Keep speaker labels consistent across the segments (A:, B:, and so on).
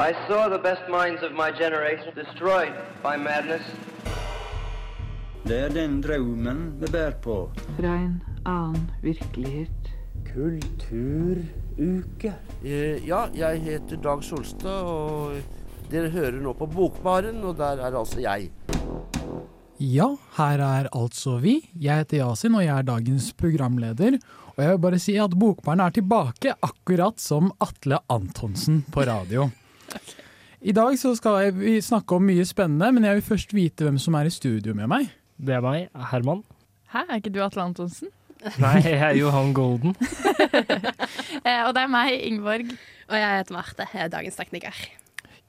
A: I saw the best minds of my generation destroyed by madness.
B: Det er den drømmen vi bærer på.
C: Fra en annen virkelighet.
B: Kulturuke.
D: Eh, ja, jeg heter Dag Solstad, og dere hører nå på Bokbaren, og der er altså jeg.
E: Ja, her er altså vi. Jeg heter Yasin, og jeg er dagens programleder. Og jeg vil bare si at Bokbaren er tilbake, akkurat som Atle Antonsen på radio. I dag så skal vi snakke om mye spennende, men jeg vil først vite hvem som er i studio med meg.
F: Det er meg, Herman.
G: Hæ, er ikke du Atle Antonsen?
F: Nei, jeg er Johan Golden.
G: Eh, og det er meg, Ingeborg.
H: Og jeg heter Marte, jeg er dagens tekniker.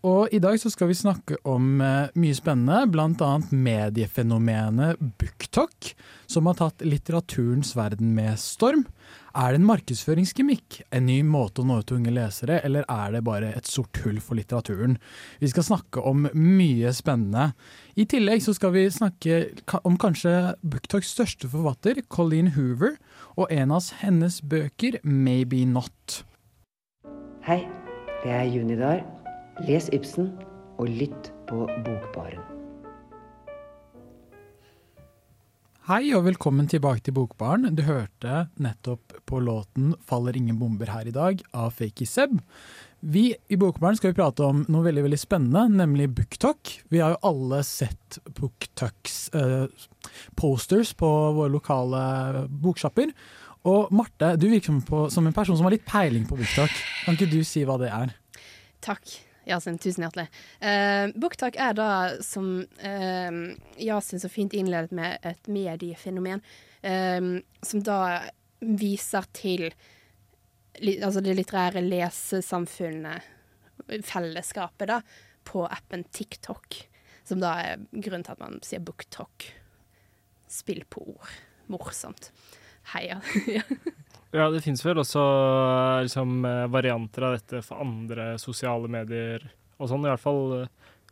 E: Og i dag så skal vi snakke om eh, mye spennende, bl.a. mediefenomenet BookTok, som har tatt litteraturens verden med storm. Er det en markedsføringsgimmick, en ny måte å nå ut til unge lesere, eller er det bare et sort hull for litteraturen? Vi skal snakke om mye spennende. I tillegg så skal vi snakke om kanskje Booktalks største forfatter, Colleen Hoover, og en av hennes bøker, Maybe Not.
I: Hei, det er Junidar. Les Ibsen og lytt på Bokbaren.
E: Hei og velkommen tilbake til Bokbaren. Du hørte nettopp på låten 'Faller ingen bomber her i dag' av Fakey Seb. Vi i Bokbaren skal vi prate om noe veldig veldig spennende, nemlig BookTok. Vi har jo alle sett BookToks eh, posters på våre lokale boksjapper. Og Marte, du virker som, på, som en person som har litt peiling på BookTok. Kan ikke du si hva det er?
H: Takk, Yasin. Tusen hjertelig. Uh, Booktalk er da, som uh, Yasin så fint innledet med, et mediefenomen uh, som da viser til altså det litterære lesesamfunnet, fellesskapet, da, på appen TikTok. Som da er grunnen til at man sier booktalk. Spill på ord. Morsomt. Heia.
F: Ja, det fins vel også liksom, eh, varianter av dette for andre sosiale medier og sånn. I hvert fall eh,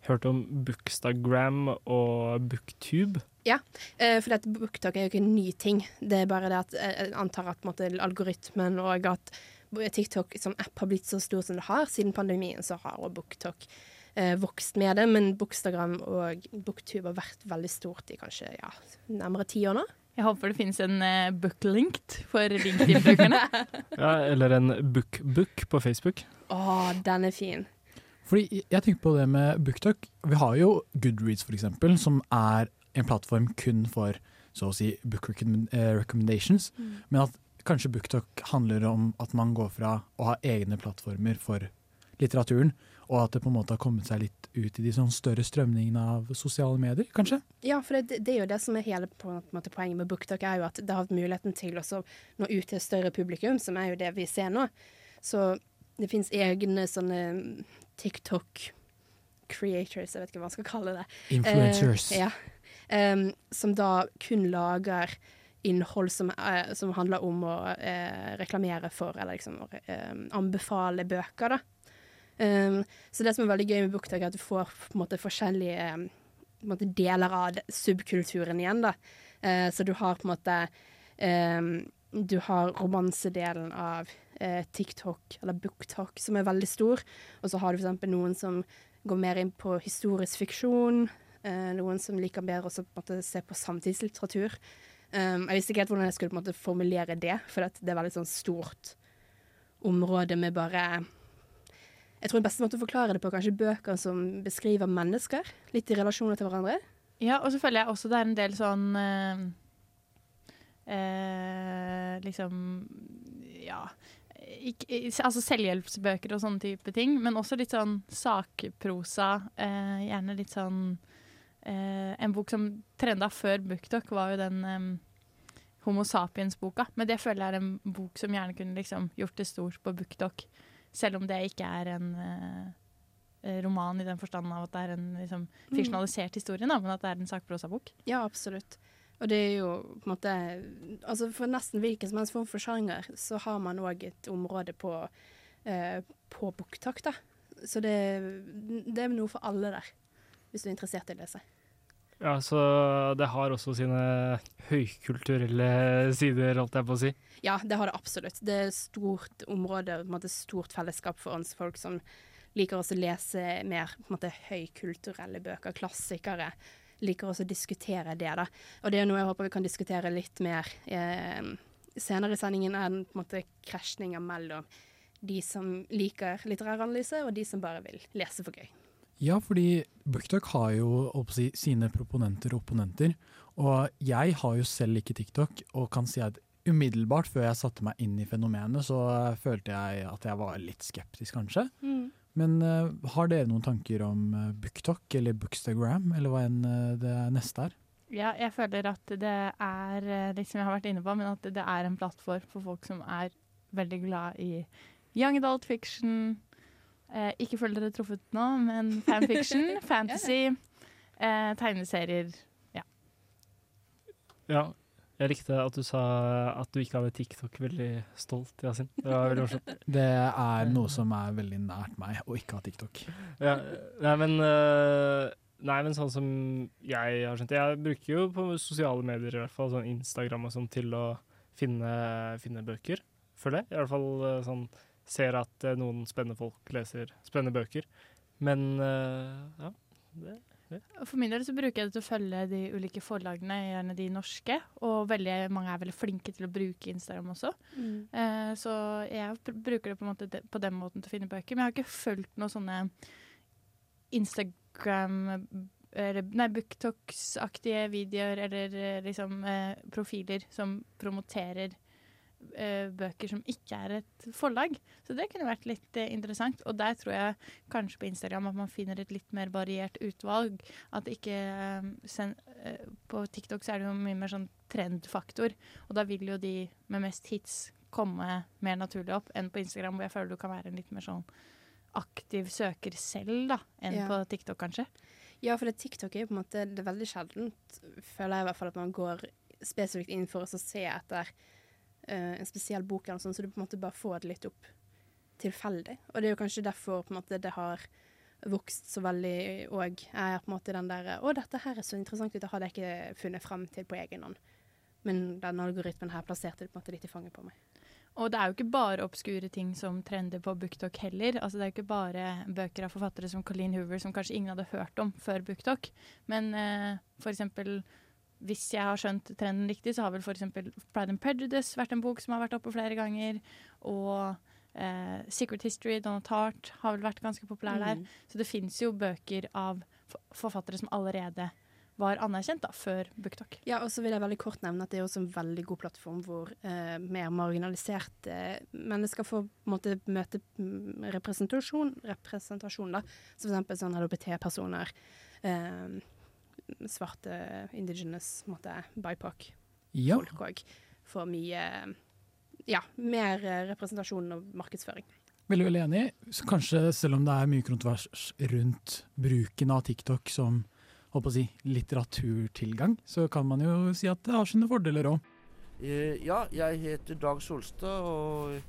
F: hørt om Bookstagram og Booktube.
H: Ja, eh, for dette BookTalk er jo ikke en ny ting. Det er bare det at eh, jeg antar at måte, algoritmen og at TikTok som app har blitt så stor som det har. Siden pandemien så har også BookTalk eh, vokst med det, men Bookstagram og Booktube har vært veldig stort i kanskje ja, nærmere ti år nå.
G: Jeg håper det finnes en uh, booklinked for LinkedIn-brukerne.
F: Ja, eller en bookbook på Facebook.
H: Å, den er fin.
E: Fordi jeg tenker på det med BookTok. Vi har jo Goodreads eksempel, som er en plattform kun for så å si book eh, recommendations.
H: Mm.
E: Men at kanskje BookTok handler om at man går fra å ha egne plattformer for litteraturen, og at det på en måte har kommet seg litt ut i de sånn større strømningene av sosiale medier, kanskje?
H: Ja, for det, det er jo det som er hele måte, poenget med BookTok, er jo at det har hatt muligheten til å nå ut til et større publikum, som er jo det vi ser nå. Så det fins egne sånne TikTok creators, jeg vet ikke hva man skal kalle det.
E: Influencers.
H: Eh, ja. Um, som da kun lager innhold som, eh, som handler om å eh, reklamere for, eller liksom eh, anbefale bøker, da. Um, så det som er veldig gøy med BookTalk, er at du får måte forskjellige en måte deler av subkulturen igjen, da. Uh, så du har på en måte um, Du har romansedelen av uh, TikTok, eller BookTalk, som er veldig stor. Og så har du eksempel noen som går mer inn på historisk fiksjon. Uh, noen som liker bedre måte se på samtidslitteratur. Um, jeg visste ikke helt hvordan jeg skulle måte formulere det, for det er veldig sånn stort område med bare Jeg tror den beste måten å forklare det på er kanskje bøker som beskriver mennesker, litt i relasjoner til hverandre.
G: Ja, og så føler jeg også det er en del sånn eh, eh, Liksom Ja. Ikke, altså selvhjelpsbøker og sånne type ting, men også litt sånn sakprosa. Eh, gjerne litt sånn eh, En bok som trenda før BookTok, var jo den eh, Homo sapiens-boka. Men det føler jeg er en bok som gjerne kunne liksom gjort det stort på BookTok. Selv om det ikke er en eh, eh, roman i den forstand av at det er en liksom, fiksjonalisert historie, da, men at det er en sakprosabok.
H: Ja, absolutt. Og det er jo på en måte Altså for nesten hvilken som helst form for sjanger, så har man òg et område på, eh, på booktak, da. Så det, det er noe for alle der, hvis du er interessert i å lese.
F: Ja, så det har også sine høykulturelle sider, holdt jeg på å si.
H: Ja, det har det absolutt. Det er stort område, på en måte stort fellesskap for oss folk som liker også å lese mer på en måte, høykulturelle bøker, klassikere. Liker også å diskutere det, da. Og det er noe jeg håper vi kan diskutere litt mer eh, senere i sendingen, enn på en måte krasjninga mellom de som liker litteræranalyse, og de som bare vil lese for gøy.
E: Ja, fordi BookTok har jo si, sine proponenter og opponenter. Og jeg har jo selv ikke TikTok, og kan si at umiddelbart før jeg satte meg inn i fenomenet, så følte jeg at jeg var litt skeptisk, kanskje. Men uh, har dere noen tanker om uh, BookTok eller Bookstagram, eller hva enn eh, det neste er?
G: Ja, jeg føler at det er, eh, liksom jeg har vært inne på, men at det er en plattform for folk som er veldig glad i young adult fiction. Eh, ikke føler dere truffet nå, men fanfiction, fantasy, eh, tegneserier.
F: Ja. ja. Jeg likte at du sa at du ikke hadde TikTok. Veldig stolt, Yasin. Det var veldig morsomt.
E: Det er noe som er veldig nært meg, å ikke ha TikTok.
F: Ja, nei, men, øh, nei, men sånn som jeg har skjønt Jeg bruker jo på sosiale medier, i hvert fall sånn Instagram og sånn, til å finne, finne bøker, føler jeg. I hvert fall øh, sånn ser at øh, noen spennende folk leser spennende bøker. Men øh, ja, det,
G: det. For min del så bruker jeg det til å følge de ulike forlagene, gjerne de norske. Og veldig mange er veldig flinke til å bruke Instagram også. Eh, så jeg pr bruker det på, en måte de, på den måten til å finne bøker. Men jeg har ikke fulgt noen sånne Instagram eller, Nei, Booktalks-aktige videoer eller eh, liksom eh, profiler som promoterer eh, bøker som ikke er et forlag. Så det kunne vært litt eh, interessant. Og der tror jeg kanskje på Instagram at man finner et litt mer variert utvalg. At ikke eh, send, eh, På TikTok så er det jo mye mer sånn trendfaktor, og da vil jo de med mest hits komme mer naturlig opp enn på Instagram, hvor jeg føler du kan være en litt mer sånn aktiv søker selv, da, enn
H: Ja.
G: på TikTok, kanskje.
H: Ja, for det, TikTok er jo på en måte Det er veldig sjeldent, føler jeg i hvert fall, at man går spesifikt inn for å se etter eh, en spesiell bok eller sånt, så du på en måte bare får det litt opp tilfeldig. Og det er jo kanskje derfor på en måte det har vokst så veldig og er på en måte den der Å, dette her er så interessant ut, det hadde jeg ikke funnet frem til på egen hånd. Men den algoritmen her plasserte det på en måte litt i fanget på meg.
G: Og det er jo ikke bare obskure ting som trender på BookTok heller. Altså det er jo ikke bare bøker av forfattere som Colleen Hoover som kanskje ingen hadde hørt om før BookTok. Men eh, for eksempel, hvis jeg har skjønt trenden riktig, så har vel eksempel Pride and Prejudice vært en bok som har vært oppe flere ganger. Og eh, Secret History, Donald Tart, har vel vært ganske populær der.
H: Mm.
G: Så det fins jo bøker av forfattere som allerede var anerkjent da, før BookTok.
H: Ja, og så vil jeg veldig kort nevne at det er også en veldig god plattform hvor eh, mer marginaliserte mennesker får måte møte mm, representasjon, representasjon da. Så for eksempel sånn LHBT-personer, eh, svarte indigenous, måte, BIPOC,
E: Ja,
H: folk òg, får mye ja, mer eh, representasjon og markedsføring.
E: veldig veldig enig. Så kanskje selv om det er mye kontrovers rundt bruken av TikTok som håper å si, litteraturtilgang, så kan man jo si at det har sine fordeler òg.
D: Eh, ja, jeg heter Dag Solstad, og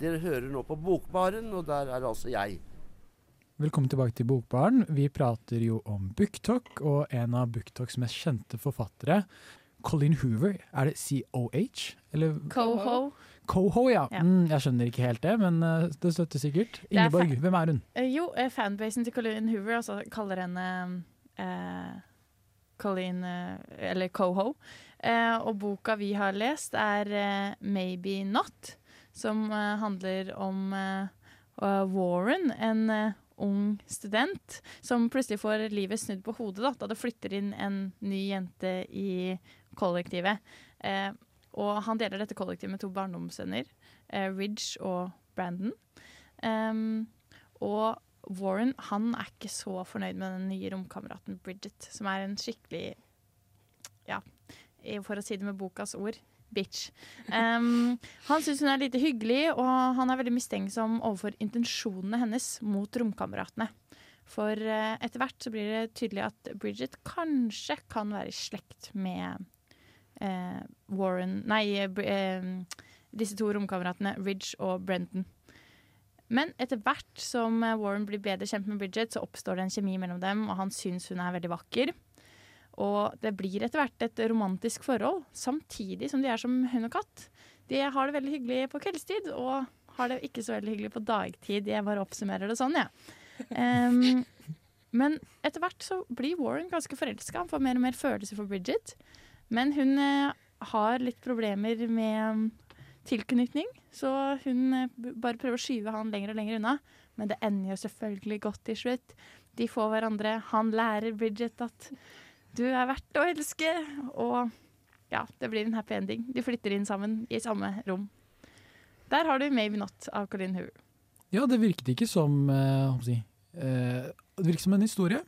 D: dere hører nå på Bokbaren, og der er altså jeg.
E: Velkommen tilbake til Bokbaren. Vi prater jo om BookTok, og en av BookToks mest kjente forfattere, Colin Hoover. Er det COH? Eller
G: Coho.
E: Coho, ja.
G: Ja.
E: Mm, jeg skjønner ikke helt det, men eh, det støtter sikkert.
G: er
E: Ingeborg,
G: er
E: hvem er hun?
G: Uh, jo, uh, fanbasen til Colleen Hoover altså, kaller henne uh, Colleen eh, Eller Coho. Eh, og boka vi har lest, er Maybe Not, som handler om Warren, en ung student som plutselig får livet snudd på hodet da, da det flytter inn en ny jente i kollektivet. Eh, og han deler dette kollektivet med to barndomsvenner, eh, Ridge og Brandon. Um, og Warren han er ikke så fornøyd med den nye romkameraten Bridget, som er en skikkelig Ja, for å si det med bokas ord bitch. Um, han syns hun er lite hyggelig, og han er veldig mistenksom overfor intensjonene hennes mot romkameratene. For uh, etter hvert så blir det tydelig at Bridget kanskje kan være i slekt med uh, Warren Nei, uh, disse to romkameratene Ridge og Brendan. Men etter hvert som eh, Warren blir bedre kjent med Bridget, så oppstår det en kjemi mellom dem, og han syns hun er veldig vakker. Og det blir etter hvert et romantisk forhold, samtidig som de er som hund og katt. De har det veldig hyggelig på kveldstid, og har det ikke så veldig hyggelig på dagtid. Jeg bare oppsummerer det sånn, jeg. Ja. Um, men etter hvert så blir Warren ganske forelska. Han får mer og mer følelser for Bridget. Men hun eh, har litt problemer med tilknytning, så hun eh, bare prøver å skyve han lenger og lenger unna. Men det ender jo selvfølgelig godt til slutt. De får hverandre. Han lærer Bridget at du er verdt å elske. Og ja, det blir en happy ending. De flytter inn sammen i samme rom. Der har du Maybe Not av Colin Hoover.
E: Ja, det virket ikke som eh, si, eh, Det virket som en historie.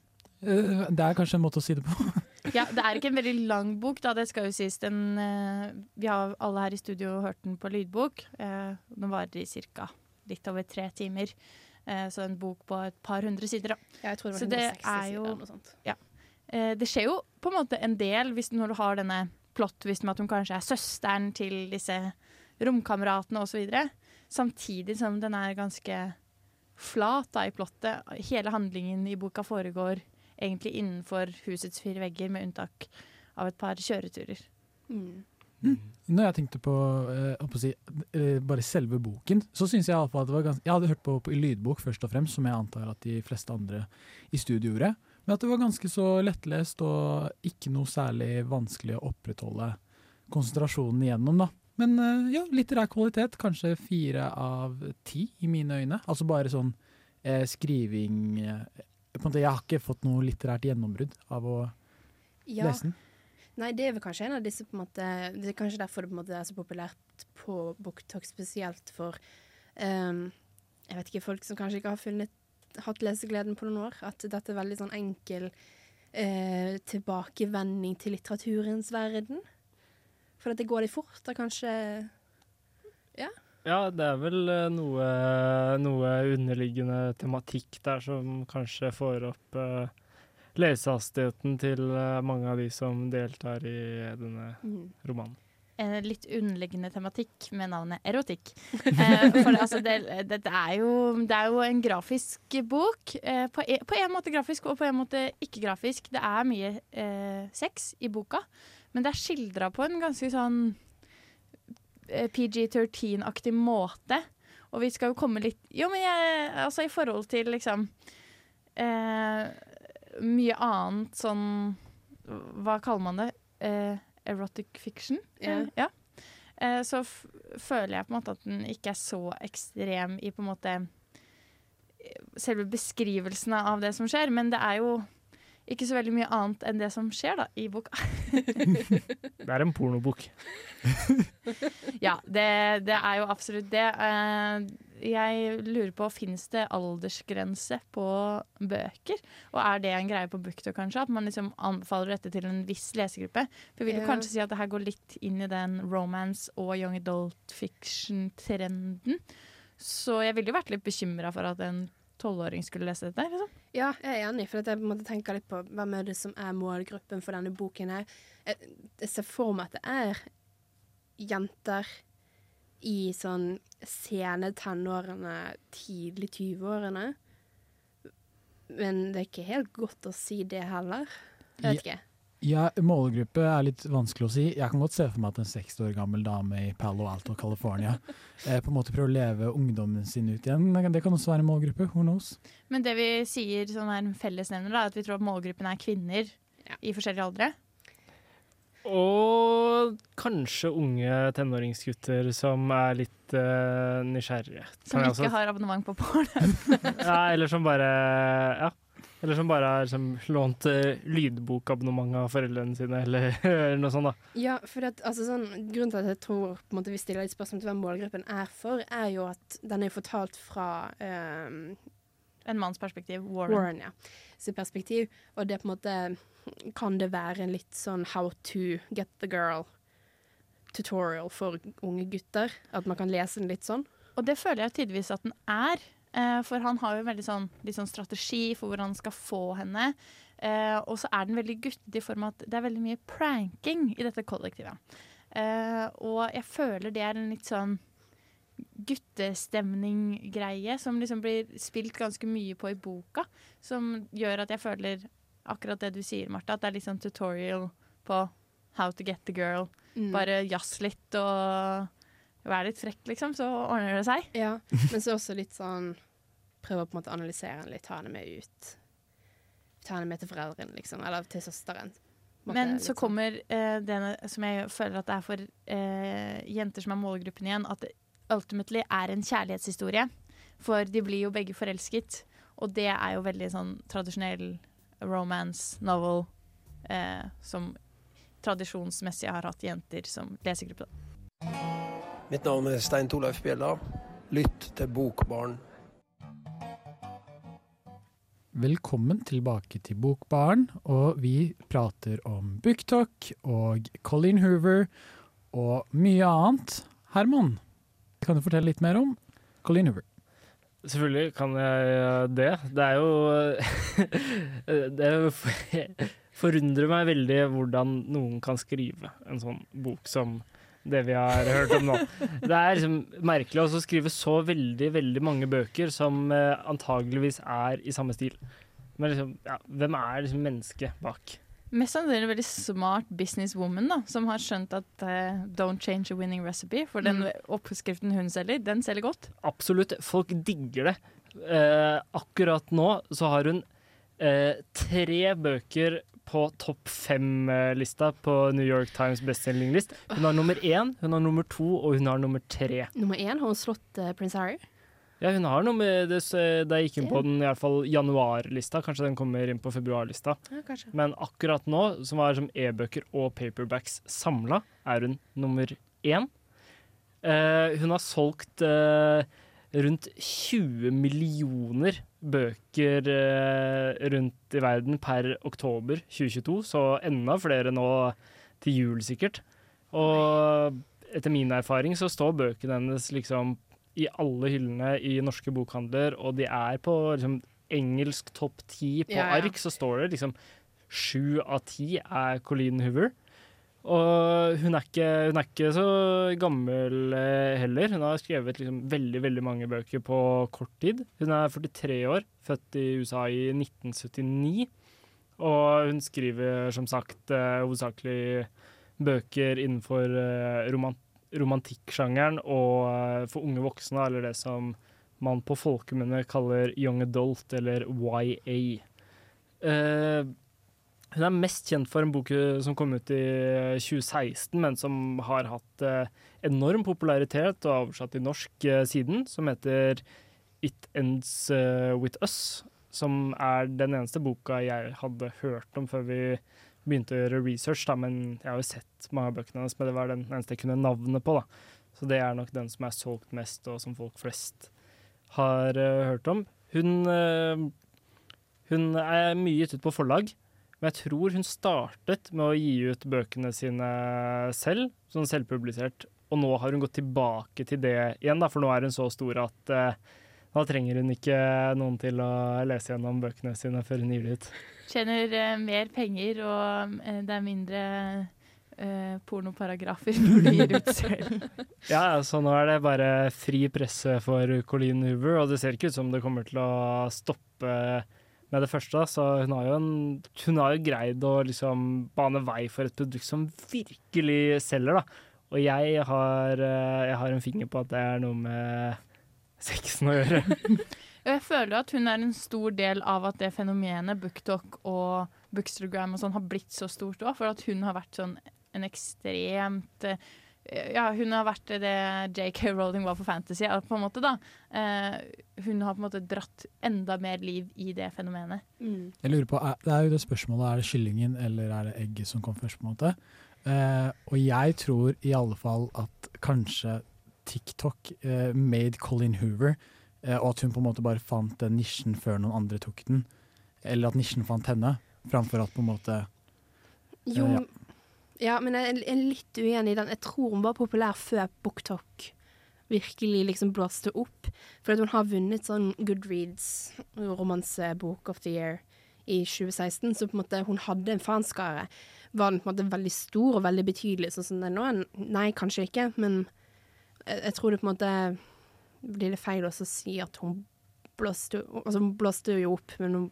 E: Eh, det er kanskje en måte å si det på.
G: Ja, Det er ikke en veldig lang bok, da, det skal jo sies. Den, eh, vi har alle her i studio hørt den på lydbok. Eh, den varer i ca. litt over tre timer. Eh, så en bok på et par hundre sider. Da.
H: Ja, jeg tror det
G: Så
H: var
G: det
H: 160
G: er jo-
H: sider eller noe sånt.
G: Eh, det skjer jo på en måte en del hvis, når du har denne plot-twisten med at hun kanskje er søsteren til disse romkameratene osv. Samtidig som den er ganske flat da, i plottet. Hele handlingen i boka foregår egentlig innenfor husets fire vegger, med unntak av et par kjøreturer.
H: Mm.
E: Når jeg tenkte på, eh, å si, eh, bare selve boken, så syns jeg iallfall at det var ganske Jeg hadde hørt på, på lydbok først og fremst, som jeg antar at de fleste andre i studio gjorde. Men at det var ganske så lettlest og ikke noe særlig vanskelig å opprettholde konsentrasjonen igjennom, da. Men eh, ja, litterær kvalitet. Kanskje fire av ti i mine øyne. Altså bare sånn eh, skriving eh, måte, Jeg har ikke fått noe litterært gjennombrudd av å
H: Ja.
E: lese den.
H: Nei, det er vel kanskje en av disse på en måte Det er kanskje derfor det måte er så populært på Booktalk, spesielt for um, Jeg vet ikke, folk som kanskje ikke har funnet hatt lesegleden på noen år. At dette er veldig sånn enkel eh, tilbakevending til litteraturens verden. For at det går litt fort, da kanskje
F: Ja, det er vel eh, noe, noe underliggende tematikk der som kanskje får opp eh, lesehastigheten til eh, mange av de som deltar i denne
H: mm.
F: romanen.
G: En litt underliggende tematikk med navnet erotikk. Eh, for altså, det, det, det, er jo, det er jo en grafisk bok. Eh, på, en, på en måte grafisk og på en måte ikke grafisk. Det er mye eh, sex i boka, men det er skildra på en ganske sånn eh, PG-13-aktig måte. Og vi skal jo komme litt Jo, men jeg, altså i forhold til liksom eh, Mye annet sånn Hva kaller man det? Eh, erotic fiction? Eh, ja. Eh, så føler jeg på en måte at den ikke er så ekstrem i på en måte eh, selve beskrivelsene av det som skjer, men det er jo ikke så veldig mye annet enn det som skjer da, i boka.
F: Det er en pornobok.
G: Ja, det, det er jo absolutt det. Eh, jeg lurer på, Fins det aldersgrense på bøker? Og er det en greie på Booktalk, kanskje? At man liksom anbefaler dette til en viss lesegruppe? For jeg vil jo kanskje si at det her går litt inn i den romance og young adult fiction-trenden. Så jeg ville jo vært litt bekymra for at en tolvåring skulle lese dette. Liksom.
H: Ja, jeg er enig, for at jeg på en måte tenker litt på hvem er det som er målgruppen for denne boken her. Jeg, jeg ser for meg at det er jenter i sånn sene tenårene, tidlig 20-årene. Men det er ikke helt godt å si det heller. Jeg vet ikke.
E: Ja, målgruppe er litt vanskelig å si. Jeg kan godt se for meg at en 60 år gammel dame i Palo Alto, California, eh, på en måte prøver å leve ungdommen sin ut igjen. Det kan også være en målgruppe. Who knows?
G: Men det vi sier som er en fellesnevner, er at vi tror at målgruppen er kvinner
H: Ja.
G: i forskjellige aldre.
F: Og kanskje unge tenåringsgutter som er litt uh, nysgjerrige.
G: Som ikke har abonnement på porn.
F: Ja, eller som bare Ja. Eller som bare har liksom, lånt eh, lydbokabonnement av foreldrene sine, eller, eller noe sånt. da.
H: Ja, for at, altså, sånn, grunnen til at jeg tror på en måte, vi stiller litt spørsmål til hvem målgruppen er for, er jo at den er fortalt fra um,
G: En manns perspektiv. Warren.
H: Warren, ja, sitt perspektiv. Og det på en måte kan det være en litt sånn how to get the girl tutorial for unge gutter. At man kan lese den litt sånn.
G: Og det føler jeg tidvis at den er. Eh, for han har jo veldig sånn, sånn strategi for hvor han skal få henne. Eh, og så er den veldig guttete i form av at det er veldig mye pranking i dette kollektivet. Eh, og jeg føler det er en litt sånn guttestemning-greie som liksom blir spilt ganske mye på i boka. Som gjør at jeg føler akkurat det du sier, Martha, at det er litt sånn tutorial på how to get the girl.
H: Mm.
G: Bare jazz litt og være litt frekk, liksom, så ordner det seg.
H: Ja, men så også litt sånn Prøve å på en måte analysere henne litt, ta henne med ut. Ta henne med til foreldrene, liksom. Eller til søsteren.
G: Men så
H: sånn.
G: kommer eh, det som jeg føler at det er for eh, jenter som er målgruppen igjen, at det ultimately er en kjærlighetshistorie. For de blir jo begge forelsket, og det er jo veldig sånn tradisjonell romance novel eh, som tradisjonsmessig har hatt jenter som lesegruppe.
J: Mitt navn er Stein Torleif Bjella. Lytt til Bokbarn.
E: Velkommen tilbake til Bokbaren, og vi prater om BookTok og Colleen Hoover og mye annet. Herman, kan du fortelle litt mer om Colleen Hoover?
F: Selvfølgelig kan jeg eh, det. Det er jo Det er forundrer meg veldig hvordan noen kan skrive en sånn bok som det vi har hørt om nå. Det er liksom merkelig å skrive så veldig, veldig mange bøker som eh, antageligvis er i samme stil. Men liksom, ja, hvem er liksom mennesket bak?
G: Mest sannsynlig en veldig smart businesswoman da, som har skjønt at uh, don't change a winning recipe. For den oppskriften hun selger, den selger godt.
F: Absolutt. Folk digger det. Uh, akkurat nå så har hun uh, tre bøker på topp fem-lista på New York Times bestselginglist. Hun har nummer én, hun har nummer to og hun har nummer tre.
H: Nummer én har hun slått uh, prins Harry.
F: Ja, hun har nummer det, Da gikk hun på den i hvert fall januarlista, kanskje den kommer inn på februarlista.
H: Ja, kanskje.
F: Men akkurat nå, som var som e-bøker og paperbacks samla, er hun nummer én. Eh, hun har solgt eh, rundt 20 millioner bøker eh, rundt i verden per oktober 2022, så enda flere nå til jul sikkert. Og etter min erfaring så står bøkene hennes liksom i alle hyllene i norske bokhandler, og de er på liksom, engelsk topp ti på
H: Ja, ja.
F: ark, så står det liksom sju av ti er Colleen Hoover. Og hun er ikke, hun er ikke så gammel eh, heller. Hun har skrevet liksom veldig veldig mange bøker på kort tid. Hun er 43 år, født i USA i 1979. Og hun skriver som sagt eh, hovedsakelig bøker innenfor eh, romantikksjangeren og for unge voksne, eller det som man på folkemunne kaller young adult, eller YA. Eh, hun er mest kjent for en bok eh, som kom ut i 2016, men som har hatt eh, enorm popularitet og er oversatt til norsk eh, siden, som heter It Ends eh, With Us. Som er den eneste boka jeg hadde hørt om før vi begynte å gjøre research. Da, men jeg har jo sett mange av bøkene hennes, men det var den eneste jeg kunne navnet på. Da. Så det er nok den som er solgt mest, og som folk flest har uh, hørt om. Hun, uh, hun er mye gitt ut på forlag. Men jeg tror hun startet med å gi ut bøkene sine selv, sånn selvpublisert. Og nå har hun gått tilbake til det igjen, da, for nå er hun så stor at eh, nå trenger hun ikke noen til å lese gjennom bøkene sine før hun gir det ut.
G: Tjener eh, mer penger, og eh, det er mindre eh, pornoparagrafer når du gir ut selv.
F: Ja, så nå er det bare fri presse for Colleen Hoover, og det ser ikke ut som det kommer til å stoppe med det første. Så hun har jo, en, hun har jo greid å liksom bane vei for et produkt som virkelig selger, da. Og jeg har, eh, jeg har en finger på at det er noe med sexen å gjøre.
G: Jeg føler at hun er en stor del av at det fenomenet BookTok og Bookstagram og sånn har blitt så stort òg, for at hun har vært sånn en ekstremt eh, ja, hun har vært det JK Rowling var for fantasy, på en måte, da. Eh, hun har på en måte dratt enda mer liv i det fenomenet.
E: Jeg lurer på, Det er jo det spørsmålet, er det kyllingen eller er det egget som kom først? på en måte? Eh, og jeg tror i alle fall at kanskje TikTok eh, made Colin Hoover, eh, og at hun på en måte bare fant den nisjen før noen andre tok den. Eller at nisjen fant henne, framfor at på en måte
H: Jo,
E: ja.
H: Ja. men jeg er litt uenig i den. Jeg tror hun var populær før BookTok virkelig liksom blåste opp. For hun har vunnet sånn Goodreads romansebok of the year i 2016, så på en måte hun hadde en fanskare. Var den på en måte veldig stor og veldig betydelig, sånn som den nå? Nei, kanskje ikke, men jeg, jeg tror det på en måte blir det feil også å si at hun blåste, altså hun blåste jo opp, men hun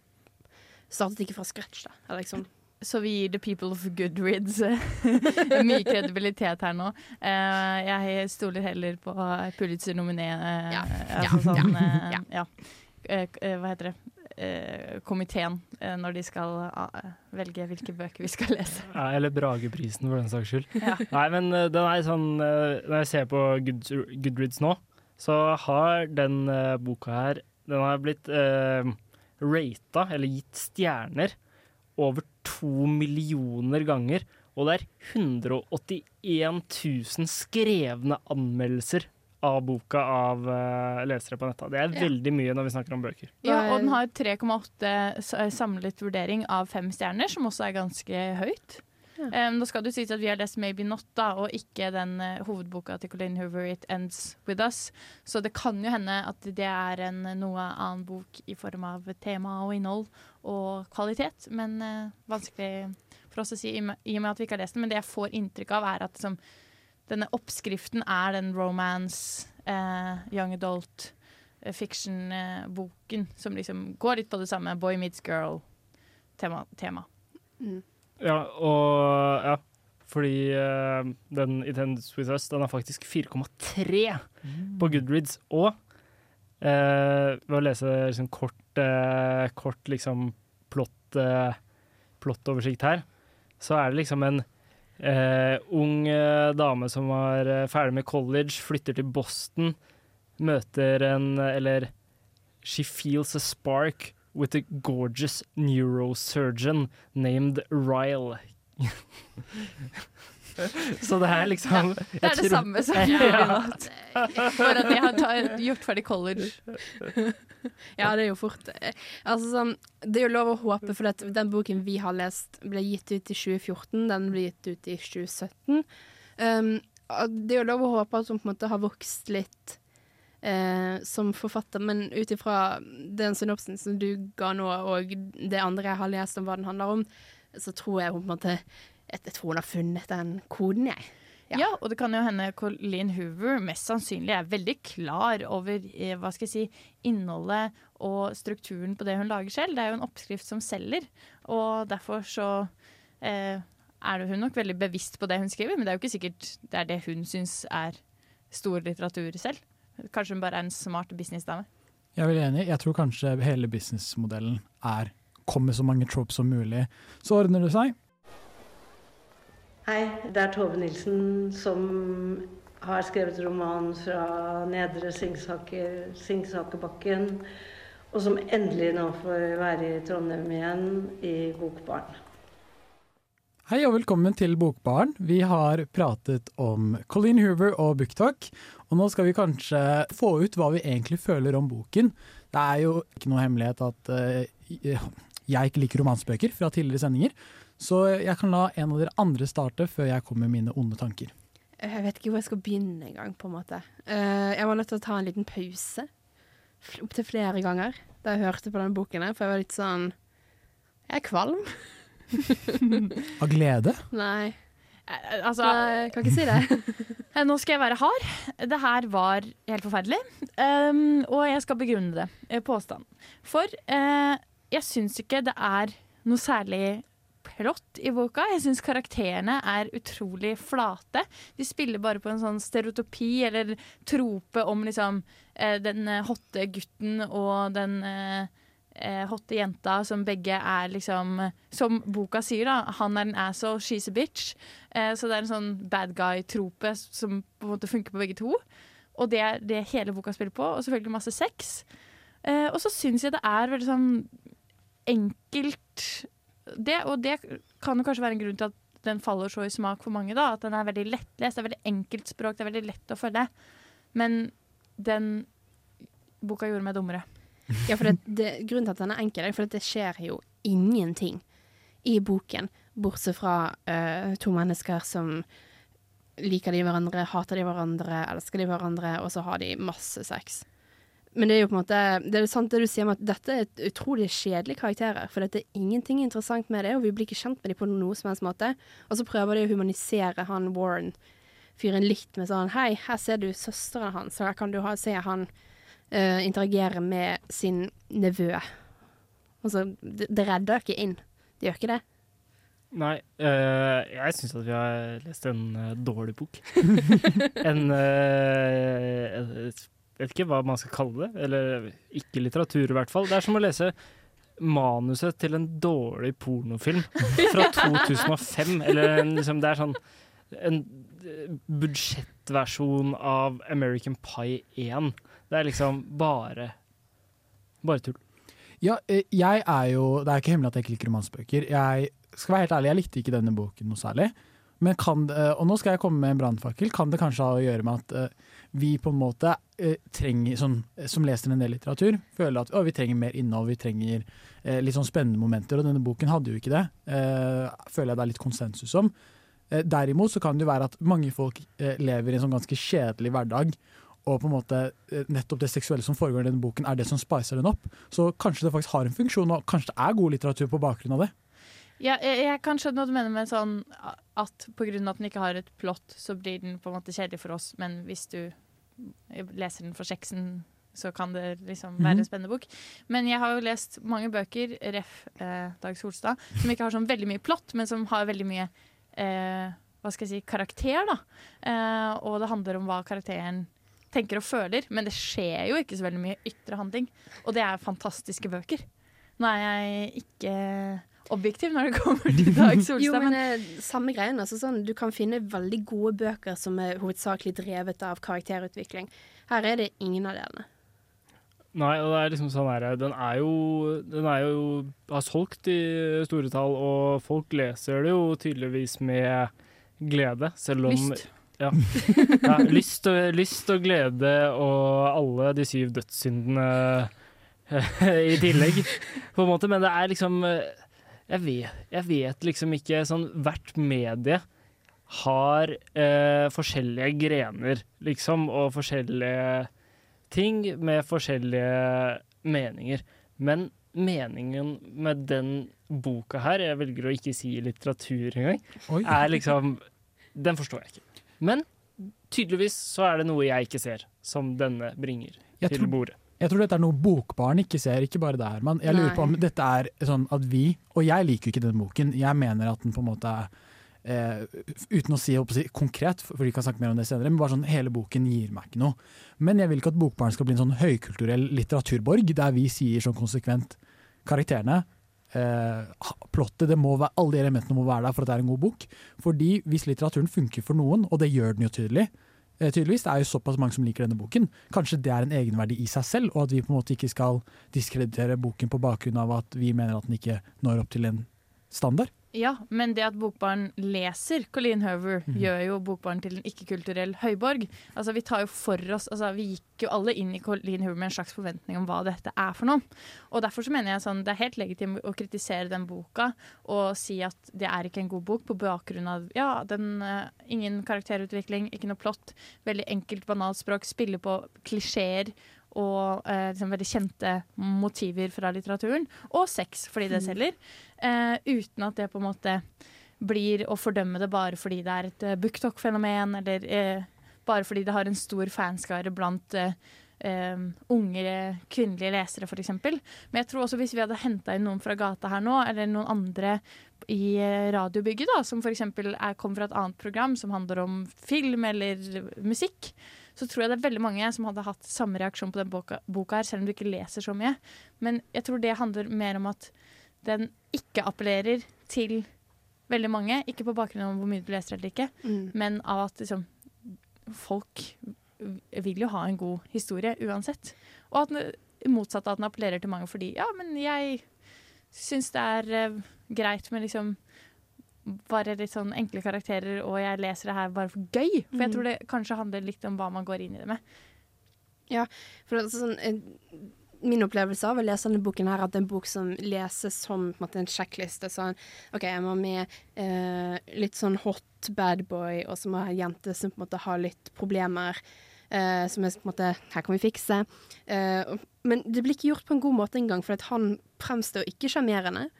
H: startet ikke fra scratch, da. Eller liksom
G: Så vi gir The People of Goodreads mye kredibilitet her nå. Eh, jeg stoler heller på Pulitzer-nominé. eh,
H: Ja,
G: altså
H: ja,
G: sånn,
H: ja,
G: eh,
H: ja.
G: ja. Hva heter det? Eh, komiteen når de skal velge hvilke bøker vi skal lese.
F: Ja, eller Brageprisen, for den saks skyld.
G: Ja.
F: Nei, men den er sånn Når jeg ser på Good, Goodreads nå, så har den boka her Den har blitt uh, rata, eller gitt stjerner, over to millioner ganger. Og det er 181 000 skrevne anmeldelser av boka av uh, lesere på netta. Det er
G: Ja.
F: veldig mye når vi snakker om bøker.
G: Ja, og den har 3,8 eh, samlet vurdering av fem stjerner, som også er ganske høyt. Um, da skal du si at vi har lest 'Maybe Not', da, og ikke den uh, hovedboka til Colin Hoover, 'It Ends With Us'. Så det kan jo hende at det er en noe annen bok i form av tema og innhold og kvalitet, men uh, vanskelig for oss å si i og med- at vi ikke har lest den. Men det jeg får inntrykk av, er at liksom, denne oppskriften er den romance, uh, young adult, fiction-boken som liksom går litt på det samme boy meets girl-tema. Tema.
F: Ja, og ja. Fordi uh, den It Ends With Us den er faktisk 4,3 på Goodreads. Og uh, ved å lese liksom kort, uh, kort liksom plott, uh, plottoversikt her, så er det liksom en ung dame som var ferdig med college, flytter til Boston, møter en Eller she feels a spark with a gorgeous neurosurgeon named Ryle. Så det er liksom
G: Det er det samme som Maybe Not. Bare at jeg har ta, gjort ferdig college.
H: Ja, det er jo fort eh, Altså sånn Det er jo lov å håpe, for at den boken vi har lest, ble gitt ut i 2014. Den ble gitt ut i 2017. Um, det er jo lov å håpe at hun på en måte har vokst litt eh, som forfatter, men ut ifra den synopsen som du ga nå, og det andre jeg har lest om hva den handler om, så tror jeg hun på en måte jeg, jeg tror hun har funnet den koden, jeg.
G: Ja. og det kan jo hende Colleen Hoover mest sannsynlig er veldig klar over eh, hva skal jeg si, innholdet og strukturen på det hun lager selv. Det er jo en oppskrift som selger, og derfor så eh, er hun nok veldig bevisst på det hun skriver, men det er jo ikke sikkert det er det hun syns er stor litteratur selv. Kanskje hun bare er en smart businessdame.
E: Jeg er veldig enig. Jeg tror kanskje hele businessmodellen er kom med så mange tropes som mulig, så ordner det seg.
K: Hei, det er Tove Nilsen som har skrevet roman fra Nedre Singsaker, Singsakerbakken, og som endelig nå får være i Trondheim igjen, i Bokbaren.
E: Hei og velkommen til Bokbaren. Vi har pratet om Colleen Hoover og BookTalk, og nå skal vi kanskje få ut hva vi egentlig føler om boken. Det er jo ikke noe hemmelighet at uh, jeg ikke liker romansbøker fra tidligere sendinger, så jeg kan la en av dere andre starte før jeg kommer med mine onde tanker.
H: Jeg vet ikke hvor jeg skal begynne engang, på en måte. Uh, jeg var nødt til å ta en liten pause. Opptil flere ganger da jeg hørte på denne boken, for jeg var litt sånn Jeg er kvalm.
E: Av glede?
H: Nei.
G: Eh, Altså,
H: Nei, jeg kan ikke si det.
G: Eh, Nå skal jeg være hard. Det her var helt forferdelig. Um, og jeg skal begrunne det. Påstanden. Påstand. For uh, jeg syns ikke det er noe særlig plott i boka. Jeg syns karakterene er utrolig flate. De spiller bare på en sånn stereotopi eller trope om liksom eh, den eh, hotte gutten og den eh, eh, hotte jenta som begge er liksom Som boka sier, da. Han er en asshole, she's a bitch. Eh, så det er en sånn bad guy-trope som på en måte funker på begge to. Og det er det hele boka spiller på. Og selvfølgelig masse sex. Eh, og så syns jeg det er veldig sånn enkelt det, Og det kan jo kanskje være en grunn til at den faller så i smak for mange. da At den er veldig lettlest. Det er veldig enkelt språk, det er veldig lett å følge. Men den boka gjorde meg dummere.
H: Ja, for det, det, grunnen til at den er enkel, er for at det skjer jo ingenting i boken, bortsett fra uh, to mennesker som liker de hverandre, hater de hverandre, elsker de hverandre, og så har de masse sex. Men det er jo på en måte Det er sant det du sier om at dette er et utrolig kjedelige karakterer, for det er ingenting interessant med det, og vi blir ikke kjent med dem på noen som helst måte. Og så prøver de å humanisere han Warren, fyren litt med sånn Hei, her ser du søsteren hans, her kan du ha, se han eh, interagere med sin nevø. Altså, det, det redder ikke inn. Det gjør ikke det.
F: Nei, øh, jeg syns at vi har lest en eh, dårlig bok. en, Jeg vet ikke hva man skal kalle det. Eller ikke litteratur, i hvert fall. Det er som å lese manuset til en dårlig pornofilm fra 2005. Eller liksom, det er sånn en budsjettversjon av American Pie 1. Det er liksom bare bare tull.
E: Ja, eh, jeg er jo Det er ikke hemmelig at jeg ikke liker romansbøker. Jeg skal være helt ærlig, jeg likte ikke denne boken noe særlig. Men kan og nå skal jeg komme med en brannfakkel. Kan det kanskje ha å gjøre med at uh, vi på en måte trenger, som, som leser en del litteratur, føler at å, vi trenger mer innhold, vi trenger litt sånn spennende momenter. Og denne boken hadde jo ikke det. føler jeg det er litt konsensus om. derimot så kan det jo være at mange folk lever i en sånn ganske kjedelig hverdag. Og på en måte nettopp det seksuelle som foregår i denne boken, er det som spicer den opp. Så kanskje det faktisk har en funksjon, og kanskje det er god litteratur på bakgrunn av det.
G: Ja, jeg, jeg kan skjønne hva du mener med sånn at pga. at den ikke har et plott, så blir den på en måte kjedelig for oss, men hvis du leser den for sexen, så kan det liksom være en
E: Mhm.
G: spennende bok. Men jeg har jo lest mange bøker, ref. Eh, Dag Solstad, som ikke har sånn veldig mye plott, men som har veldig mye eh, hva skal jeg si, karakter. da. Eh, og det handler om hva karakteren tenker og føler, men det skjer jo ikke så veldig mye ytre handling. Og det er fantastiske bøker. Nå er jeg ikke objektiv når det kommer til Dag Solstad.
H: Jo, men
G: men
H: eh, samme greien. Altså, sånn, du kan finne veldig gode bøker som er hovedsakelig drevet av karakterutvikling. Her er det ingen av delene.
F: Nei, og det er liksom sånn her Den er jo Den er jo har solgt i store tall, og folk leser det jo tydeligvis med glede, selv om
G: Lyst.
F: Ja. ja lyst, og, lyst og glede og alle de syv dødssyndene i tillegg, på en måte. Men det er liksom Jeg vet, jeg vet liksom ikke sånn Hvert medie har eh, forskjellige grener, liksom, og forskjellige ting med forskjellige meninger. Men meningen med den boka her, jeg velger å ikke si litteratur engang, er liksom Den forstår jeg ikke. Men tydeligvis så er det noe jeg ikke ser, som denne bringer
E: Jeg
F: til
E: tror-
F: bordet.
E: Jeg tror dette er noe bokbarn ikke ser, ikke bare det her. Men jeg lurer på om dette er sånn at vi, og jeg liker jo ikke den boken, jeg mener at den på en måte er eh, uten å si, å si konkret, for vi kan snakke mer om det senere, men bare sånn hele boken gir meg ikke noe. Men jeg vil ikke at Bokbarn skal bli en sånn høykulturell litteraturborg, der vi sier sånn konsekvent karakterene, eh, plottet, være, alle de elementene må være der for at det er en god bok. Fordi hvis litteraturen funker for noen, og det gjør den jo tydelig, eh, tydeligvis, det er jo såpass mange som liker denne boken, kanskje det er en egenverdi i seg selv, og at vi på en måte ikke skal diskreditere boken på bakgrunn av at vi mener at den ikke når opp til en standard.
G: Ja, men det at Bokbarn leser Colleen Hover,
E: mm.
G: gjør jo Bokbarn til en ikke-kulturell høyborg. Altså, Vi tar jo for oss, altså, vi gikk jo alle inn i Colleen Hover med en slags forventning om hva dette er for noe. Og Derfor så mener jeg sånn, det er helt legitimt å kritisere den boka og si at det er ikke en god bok på bakgrunn av ja, den, uh, ingen karakterutvikling, ikke noe plott, veldig enkelt, banalt språk, spiller på klisjeer og eh, liksom veldig kjente motiver fra litteraturen. Og sex, fordi det
H: Mm.
G: selger. Eh, uten at det på en måte blir å fordømme det bare fordi det er et uh, booktalk-fenomen, eller eh, bare fordi det har en stor fanskare blant eh, eh, unge kvinnelige lesere, f.eks. Men jeg tror også hvis vi hadde henta inn noen fra gata her nå, eller noen andre i eh, radiobygget, da, som f.eks. kom fra et annet program som handler om film eller musikk, så tror jeg det er veldig mange som hadde hatt samme reaksjon på den boka, boka her, selv om du ikke leser så mye. Men jeg tror det handler mer om at den ikke appellerer til veldig mange. Ikke på bakgrunn av hvor mye du leser eller ikke,
H: Mm.
G: men av at liksom, folk vil jo ha en god historie uansett. Og at den, motsatt av at den appellerer til mange fordi ja, men jeg syns det er uh, greit med liksom bare litt sånn enkle karakterer, og jeg leser det her bare for gøy. For jeg
H: Mm.
G: tror det kanskje handler litt om hva man går inn i det med.
H: Ja, For er sånn, eh, min opplevelse av å lese denne boken her, at det er en bok som leses som på en, måte, en sjekkliste. Sånn, OK, jeg må med eh, litt sånn hot bad boy, og så må jeg ha en jente som på en måte har litt problemer. eh, som er på en måte Her kan vi fikse. Eh, men det blir ikke gjort på en god måte engang, for at han fremstår ikke sjarmerende.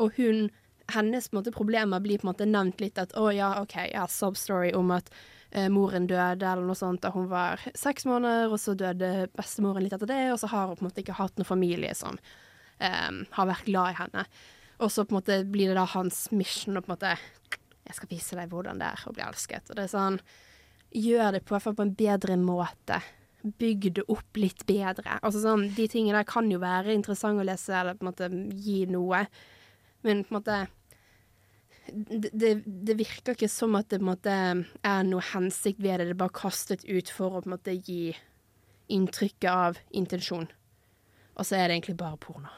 H: Og hun hennes måte, problemer blir på en måte nevnt litt at å ja, OK, har substory om at eh, moren døde eller noe sånt da hun var seks måneder, og så døde bestemoren litt etter det, og så har hun på en måte ikke hatt noen familie som eh, har vært glad i henne. Og så på en måte blir det da hans mission å på en måte Jeg skal vise deg hvordan det er å bli elsket. Og det er sånn Gjør det på, på en bedre måte. bygg det opp litt bedre. Altså sånn, De tingene der kan jo være interessante å lese, eller på en måte gi noe, men på en måte det, det, det virker ikke som at det måte er noe hensikt ved det. Det er bare kastet ut for å på en måte gi inntrykket av intensjon. Og så er det egentlig bare porno.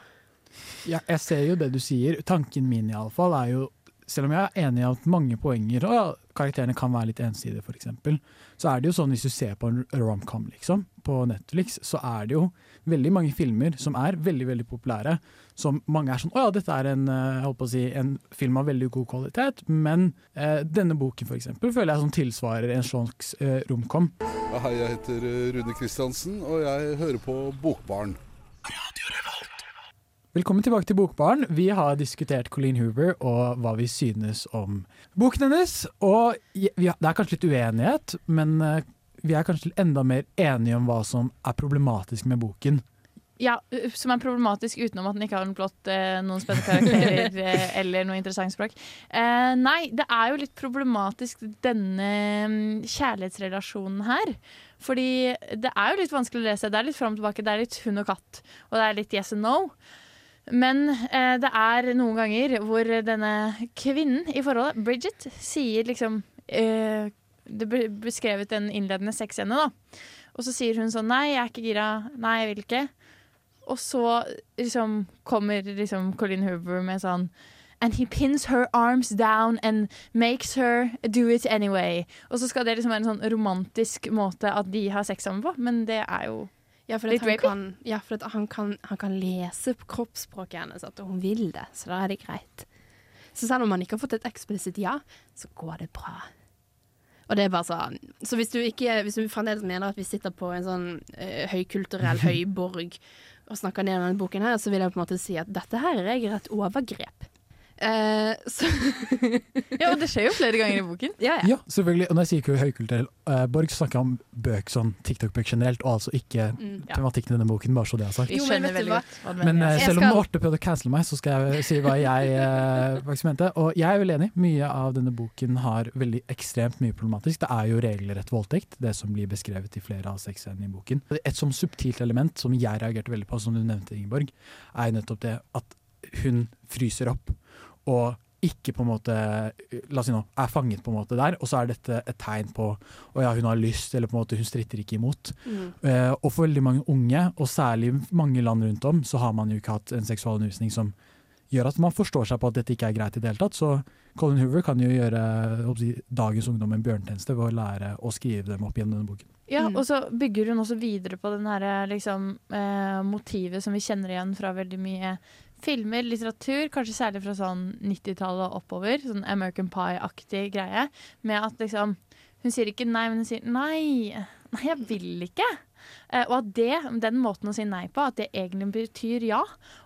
E: Ja, jeg ser jo det du sier. Tanken min i alle fall er jo selv om jeg er enig i at mange poenger og karakterene kan være litt ensidige, f.eks., så er det jo sånn hvis du ser på en romcom liksom, på Netflix, så er det jo veldig mange filmer som er veldig veldig populære. Som mange er sånn Å ja, dette er en, eh, jeg å si, en film av veldig god kvalitet, men eh, denne boken f.eks. føler jeg som tilsvarer en slags eh, romcom.
L: Hei, jeg heter eh, Rune Kristiansen, og jeg hører på Bokbaren.
E: Velkommen tilbake til Bokbaren. Vi har diskutert Colleen Hoover og hva vi synes om boken hennes. Og det er kanskje litt uenighet, men eh, vi er kanskje enda mer enige om hva som er problematisk med boken.
G: Ja, som er problematisk utenom at den ikke har en plott, eh, noen spennende karakterer eh, eller noe interessant språk. Eh, nei, det er jo litt problematisk denne mm, kjærlighetsrelasjonen her. Fordi det er jo litt vanskelig å lese. Det er litt fram og tilbake. Det er litt hund og katt. Og det er litt yes and no. Men eh, det er noen ganger hvor denne kvinnen i forholdet, Bridget, sier liksom eh, Det ble beskrevet en innledende sexscene, da. Og så sier hun sånn Nei, jeg er ikke gira. Nei, jeg vil ikke. Og så liksom kommer liksom Colin Hoover med sånn And he pins her arms down and makes her do it anyway. Og så skal det liksom være en sånn romantisk måte at de har sex sammen på, men det er jo
H: Ja, for han, kan, ja, for han, kan, han kan lese på kroppsspråket hennes at hun vil det, så da er det greit. Så selv om han ikke har fått et eksplisitt ja, så går det bra. Og det er bare sånn Så hvis du, ikke, hvis du fremdeles mener at vi sitter på en sånn uh, høykulturell høyborg og snakker ned denne boken her, så vil jeg på en måte si at dette her er et overgrep. Eh, så
G: Ja, og det skjer jo flere ganger i boken.
H: Ja,
E: Ja, selvfølgelig. Og når jeg sier ikke høykulturell uh, borg, så snakker jeg om bøk sånn TikTok-bøk generelt, og altså ikke
H: Mm,
G: ja.
E: tematikken i denne boken, bare så det er sagt.
H: Jo, men
E: Men eh, selv om Marte prøvde å cancele meg, så skal jeg si hva jeg eh, faktisk mente. Og jeg er vel enig. Mye av denne boken har veldig ekstremt mye problematisk. Det er jo regelrett voldtekt, det som blir beskrevet i flere av sexscenene i boken. Et sånn subtilt element som jeg reagerte veldig på, som du nevnte, Ingeborg, er nettopp det at hun fryser opp og ikke på en måte La oss si nå, er fanget på en måte der, og så er dette et tegn på å ja, hun har lyst, eller på en måte hun stritter ikke imot.
H: Mm.
E: Eh, og for veldig mange unge, og særlig mange land rundt om, så har man jo ikke hatt en seksualundervisning som gjør at man forstår seg på at dette ikke er greit i det hele tatt. Så Colin Hoover kan jo gjøre jeg si, dagens ungdom en bjørntjeneste ved å lære å skrive dem opp gjennom denne boken.
G: Ja,
H: Mm.
G: og så bygger hun også videre på den her, liksom, eh, motivet som vi kjenner igjen fra veldig mye filmer, litteratur, kanskje særlig fra sånn 90-tallet og oppover. Sånn American Pie-aktig greie. Med at liksom Hun sier ikke nei, men hun sier nei. Nei, jeg vil ikke. Eh, og at det, den måten å si nei på, at det egentlig betyr ja.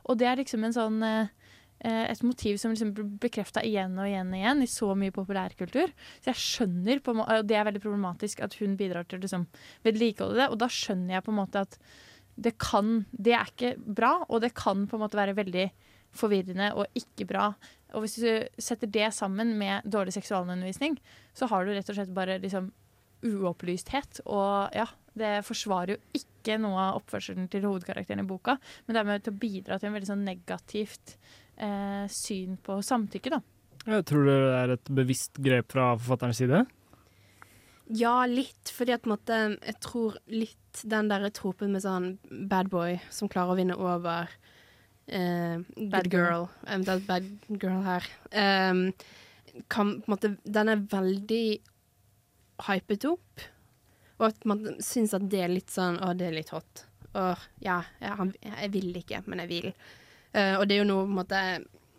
G: Og det er liksom en sånn eh, eh, et motiv som liksom blir bekrefta igjen og igjen og igjen i så mye populærkultur. Så jeg skjønner, på og det er veldig problematisk, at hun bidrar til å liksom vedlikeholde det. Og da skjønner jeg på en måte at det kan Det er ikke bra, og det kan på en måte være veldig forvirrende og ikke bra. Og hvis du setter det sammen med dårlig seksualundervisning, så har du rett og slett bare liksom uopplysthet. Og ja, det forsvarer jo ikke noe av oppførselen til hovedkarakteren i boka, men det er med til å bidra til en veldig sånn negativt eh, syn på samtykke, da.
F: Jeg tror det er et bevisst grep fra forfatterens side.
H: Ja, litt. Fordi at måte, jeg tror litt den der tropen med sånn bad boy som klarer å vinne over eh,
G: Bad girl.
H: eventuelt bad girl her, um, kan på en måte Den er veldig hypet opp. Og at man syns at det er litt sånn Å, det er litt hot. Og ja, jeg, jeg vil ikke, men jeg vil. Uh, og det er jo noe på en måte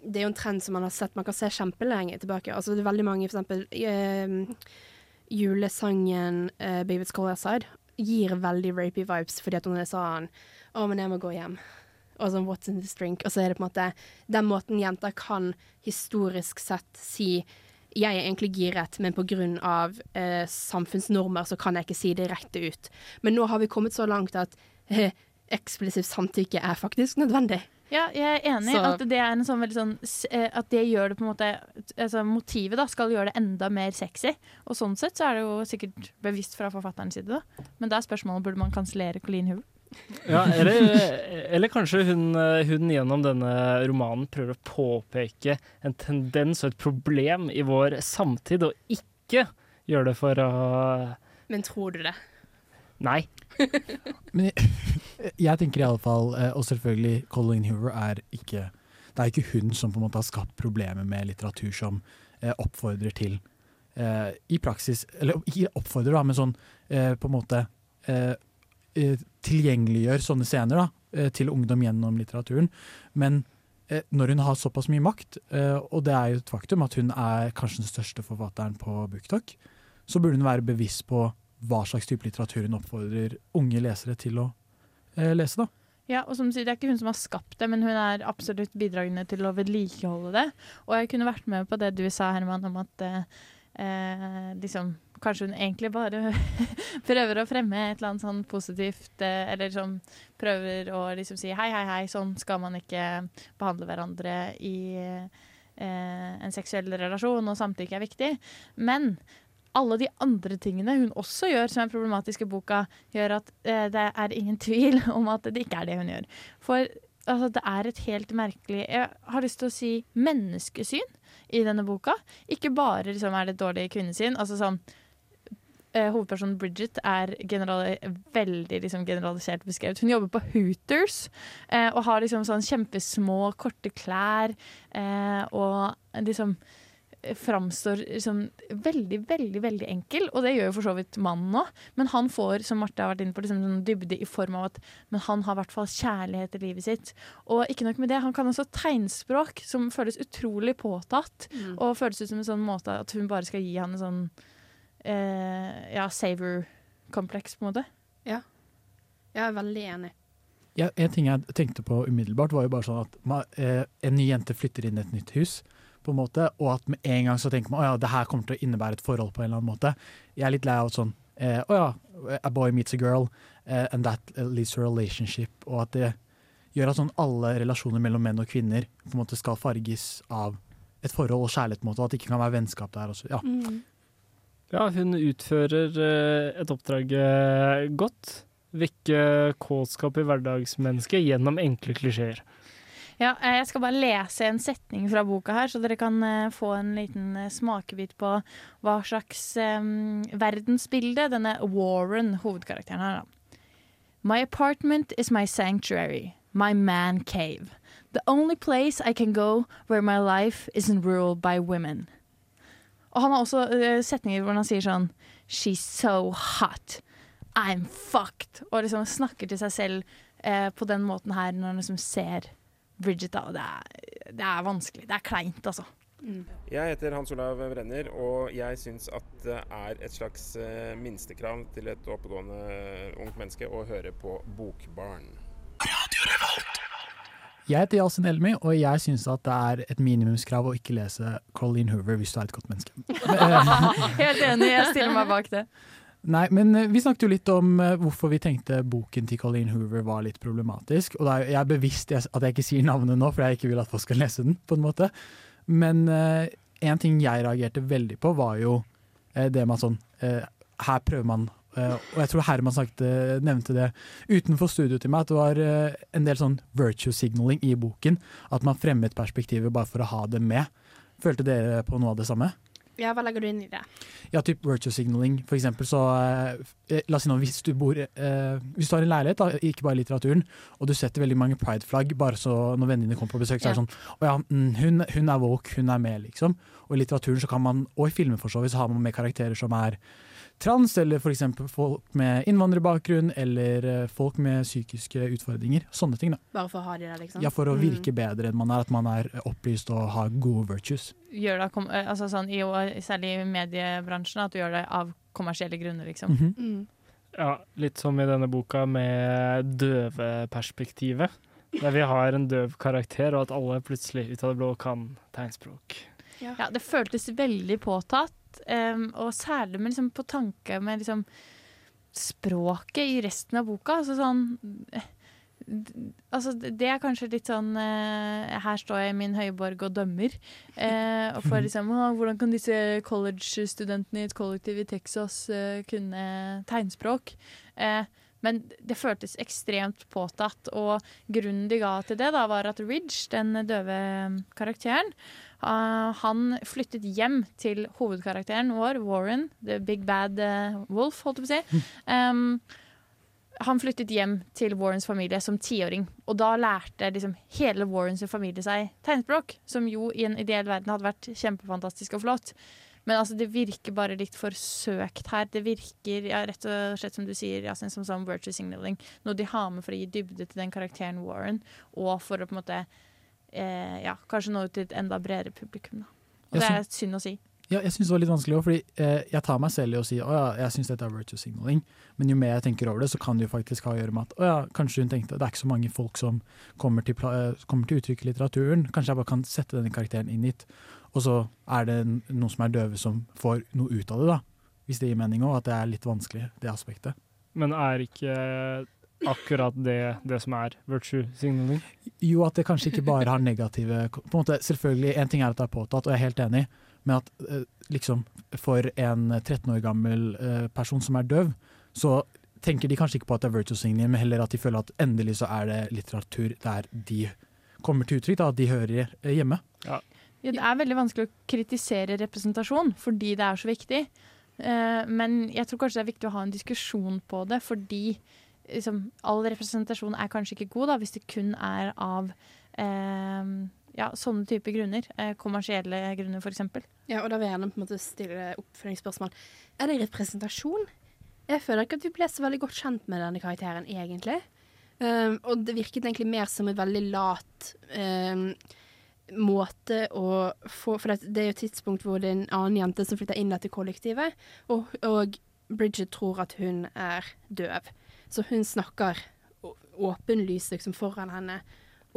H: Det er jo en trend som man har sett Man kan se kjempelenge tilbake. Altså det er veldig mange, for eksempel eh, julesangen uh, 'Baby It's Cold Outside' gir veldig rapey vibes, fordi at hun er sånn 'Å, men jeg må gå hjem'. Og sånn 'What's in this drink?' Og så er det på en måte den måten jenter kan historisk sett si 'Jeg er egentlig giret, men av eh, samfunnsnormer så kan jeg ikke si det rett ut'. Men nå har vi kommet så langt at eh, eksplisitt samtykke er faktisk nødvendig.
G: Ja, jeg er enig i at det er en sånn veldig sånn eh, At det gjør det på en måte altså Motivet da skal gjøre det enda mer sexy. Og sånn sett så er det jo sikkert bevisst fra forfatterens side, da. Men da er spørsmålet burde man kansellere Colleen Hoover.
F: Ja, eller, eller kanskje hun, hun gjennom denne romanen prøver å påpeke en tendens og et problem i vår samtid, og ikke gjør det for å
H: Men tror du det?
F: Nei.
E: Men jeg, jeg tenker i alle fall, eh, og selvfølgelig Colin Hoover er ikke Det er ikke hun som på en måte har skapt problemer med litteratur som eh, oppfordrer til eh, I praksis Eller ikke oppfordrer, da, men sånn på en måte tilgjengeliggjør sånne scener da, til ungdom gjennom litteraturen. Men når hun har såpass mye makt, og det er jo et faktum at hun er kanskje den største forfatteren på BookTok, så burde hun være bevisst på hva slags type litteratur hun oppfordrer unge lesere til å eh, lese. da.
G: Ja, og som du sier, Det er ikke hun som har skapt det, men hun er absolutt bidragende til å vedlikeholde det. Og jeg kunne vært med på det du sa, Herman, om at eh, eh, liksom, kanskje hun egentlig bare prøver å fremme et eller annet sånn positivt, eh, eller som prøver å liksom si hei, hei, hei, sånn skal man ikke behandle hverandre i eh, en seksuell relasjon, og samtykke er viktig. Men alle de andre tingene hun også gjør som er problematiske i boka, gjør at eh, det er ingen tvil om at det ikke er det hun gjør. For altså, det er et helt merkelig Jeg har lyst til å si menneskesyn i denne boka. Ikke bare liksom, er det et dårlig kvinnesyn. Altså sånn eh, Hovedpersonen Bridget er generali veldig liksom, generalisert beskrevet. Hun jobber på Hooters eh, og har liksom sånn kjempesmå, korte klær. Eh, og liksom framstår som veldig, veldig veldig enkel, og det gjør jo for så vidt mannen òg. Men han får, som Marte har vært inne på, liksom sånn dybde i form av at men han har i hvert fall kjærlighet i livet sitt. Og ikke nok med det, han kan også tegnspråk, som føles utrolig påtatt.
H: Mm.
G: Og føles ut som en sånn måte at hun bare skal gi han en sånn eh, ja, saver-kompleks, på en måte.
H: Ja. Jeg er veldig enig.
E: Ja, en ting jeg tenkte på umiddelbart, var jo bare sånn at man, eh, en ny jente flytter inn i et nytt hus, på en måte, og at med en gang så tenker man at ja, det her kommer til å innebære et forhold på en eller annen måte. Jeg er litt lei av at sånn eh, å ja, a boy meets a girl, eh, and that leads to a relationship, og at det gjør at sånn alle relasjoner mellom menn og kvinner på en måte skal farges av et forhold og kjærlighet, på en måte, og at det ikke kan være vennskap der også. Ja.
H: Mm.
F: Ja, hun utfører eh, et oppdrag godt. Vekke kåtskap i hverdagsmennesket gjennom enkle klisjeer.
G: Ja, eh, jeg skal bare lese en setning fra boka her, så dere kan eh, få en liten eh, smakebit på hva slags um, verdensbilde denne Warren, hovedkarakteren, har. My apartment is my sanctuary, my man cave. The only place I can go where my life isn't ruled by women. Og han har også setninger hvor han sier sånn She's so hot. I'm fucked. Og liksom snakker til seg selv eh, på den måten her når han liksom ser Bridget. da. Og det er, det er vanskelig. Det er kleint, altså.
M: Jeg heter Hans Olav Brenner, og jeg syns at det er et slags eh, minstekrav til et oppegående ungt menneske å høre på Bokbarn.
E: Jeg heter Yasin Elmi, og jeg syns at det er et minimumskrav å ikke lese Colleen Hoover hvis du er et godt menneske.
G: Helt enig, jeg stiller meg bak det.
E: Nei, men eh, vi snakket jo litt om eh, hvorfor vi tenkte boken til Colleen Hoover var litt problematisk. Og er, jeg er bevisst at jeg ikke sier navnet nå, for jeg ikke vil at folk skal lese den. på en måte. Men uh, en ting jeg reagerte veldig på, var jo uh, det at sånn uh, Her prøver man Og jeg tror Herman snakket, nevnte det utenfor studio til meg, at det var en del sånn virtue signaling i boken. At man fremmet perspektivet bare for å ha det med. Følte dere på noe av det samme?
H: Ja, hva legger du inn i det?
E: Ja, typ virtue signaling, for eksempel. Så eh, la oss si nå, hvis du bor eh, Hvis du har en leilighet, da, ikke bare i litteraturen, og du setter veldig mange pride-flagg bare så når vennene dine kommer på besøk, så er det sånn Å ja, mm, hun, hun er woke, hun er med, liksom. Og i litteraturen så kan man, og i filmer for så vidt, så har man med karakterer som er trans, eller eksempel folk med innvandrerbakgrunn, eller eh, folk med psykiske utfordringer. Sånne ting, da.
H: Bare for å ha de der, liksom?
E: Ja, for å
H: Mm.
E: virke bedre enn man er, at man er opplyst og har gode virtues.
G: Gjør det, eh, altså sånn, i, særlig i mediebransjen, at du gjør det av kommersielle grunner, liksom.
E: Mhm.
H: Mm.
F: Ja, litt som i denne boka med døveperspektivet. Der vi har en døv karakter, og at alle plutselig ut av det blå kan tegnspråk.
G: Ja, det føltes veldig påtatt, Um, og særlig med, liksom, på tanke med liksom, språket i resten av boka. Altså sånn Altså, det er kanskje litt sånn uh, Her står jeg i min høyborg og dømmer. Uh, og får liksom uh, Hvordan kan disse college-studentene i et kollektiv i Texas eh, kunne tegnspråk? Men det føltes ekstremt påtatt, og grunnen de ga til det, da, var at Ridge, den døve karakteren, uh, han flyttet hjem til hovedkarakteren vår, Warren, the big bad eh, wolf, holdt jeg på å si. Um, han flyttet hjem til Warrens familie som tiåring, og da lærte liksom hele Warrens familie seg tegnspråk, som jo i en ideell verden hadde vært kjempefantastisk og flott. Men altså, det virker bare litt forsøkt her. Det virker ja, rett og slett som du sier, ja, som sånn virtue signaling. Noe de har med for å gi dybde til den karakteren Warren, og for å på en måte eh, ja, kanskje nå ut til et enda bredere publikum. Da. Og
E: Jeg
G: det er synd å si.
E: Ja, jeg syns det var litt vanskelig òg, fordi eh, jeg tar meg selv i å si å ja, jeg syns dette er virtue signaling, men jo mer jeg tenker over det, så kan det jo faktisk ha å gjøre med at å ja, kanskje hun tenkte det er ikke så mange folk som kommer til, eh, kommer til uttrykk i litteraturen, kanskje jeg bare kan sette denne karakteren inn hit, og så er det noen som er døve som får noe ut av det, da. Hvis det gir mening òg, at det er litt vanskelig, det aspektet.
F: Men er ikke akkurat det det som er virtue signaling?
E: Jo, at det kanskje ikke bare har negative på en måte, Selvfølgelig, en ting er at det er påtatt, og jeg er helt enig, men at eh, liksom for en 13 år gammel eh, person som er døv, så tenker de kanskje ikke på at det er virtue signaling, men heller at de føler at endelig så er det litteratur der de kommer til uttrykk, da, at de hører eh, hjemme.
G: Ja, det er veldig vanskelig å kritisere representasjon fordi det er så viktig. Eh, men jeg tror kanskje det er viktig å ha en diskusjon på det, fordi liksom, all representasjon er kanskje ikke god da, hvis det kun er av eh, ja, sånne typer grunner. Eh, kommersielle grunner, f.eks.
H: Ja, og da vil jeg gjerne på en måte stille oppfølgingsspørsmål. Er det representasjon? Jeg føler ikke at vi ble så veldig godt kjent med denne karakteren, egentlig. Um, og det virket egentlig mer som et veldig lat um, måte å få For det, er jo et tidspunkt hvor det er en annen jente som flytter inn i dette kollektivet, og, og Bridget tror at hun er døv. Så hun snakker åpenlyst liksom foran henne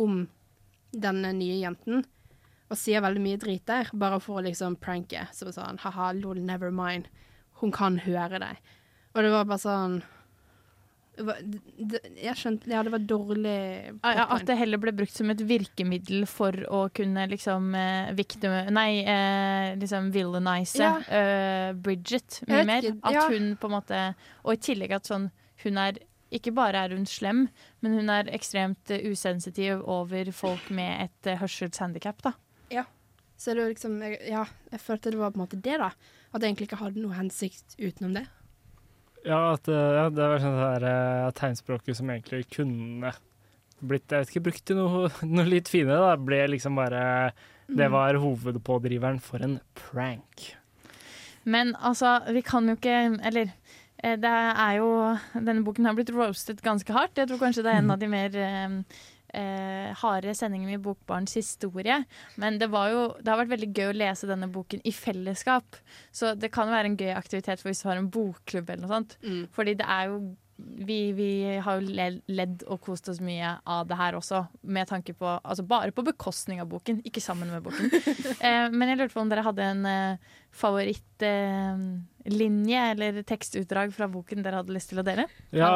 H: om denne nye jenten, og sier veldig mye drit der, bare for å liksom pranke. Som sånn ha-ha, lol, never mind. Hun kan høre deg. Og det var bare sånn Jeg skjønte Ja, det var dårlig
G: Ja, at det heller ble brukt som et virkemiddel for å kunne liksom eh, victim, Nei, eh, liksom villainize
H: Ja.
G: eh, Bridget mye mer. At
H: ja.
G: hun på en måte Og i tillegg at sånn Hun er Ikke bare er hun slem, men hun er ekstremt usensitiv over folk med et uh, hørselshandikap, da.
H: Ja. Så det var liksom Ja, jeg følte det var på en måte det, da. At jeg egentlig ikke hadde noe hensikt utenom det.
F: Ja, at, eh, ja det var sånn der eh, tegnspråket som egentlig kunne blitt jeg vet ikke, brukt til noe, noe litt finere. da, ble liksom bare Det
G: Mm.
F: var hovedpådriveren for en prank.
G: Men altså, vi kan jo ikke Eller eh, det er jo Denne boken har blitt roastet ganske hardt. Jeg tror kanskje det er en av de mer eh, eh, harde sendingene i Bokbarns historie. Men det, var jo, det har vært veldig gøy å lese denne boken i fellesskap. Så det kan være en gøy aktivitet for hvis du har en bokklubb eller noe sånt. Fordi det er jo vi, vi har jo ledd og kost oss mye av det her også, med tanke på Altså bare på bekostning av boken, ikke sammen med boken. eh, men jeg lurte på om dere hadde en eh, favorittlinje eller tekstutdrag fra boken dere hadde lyst til å dele?
F: Ja,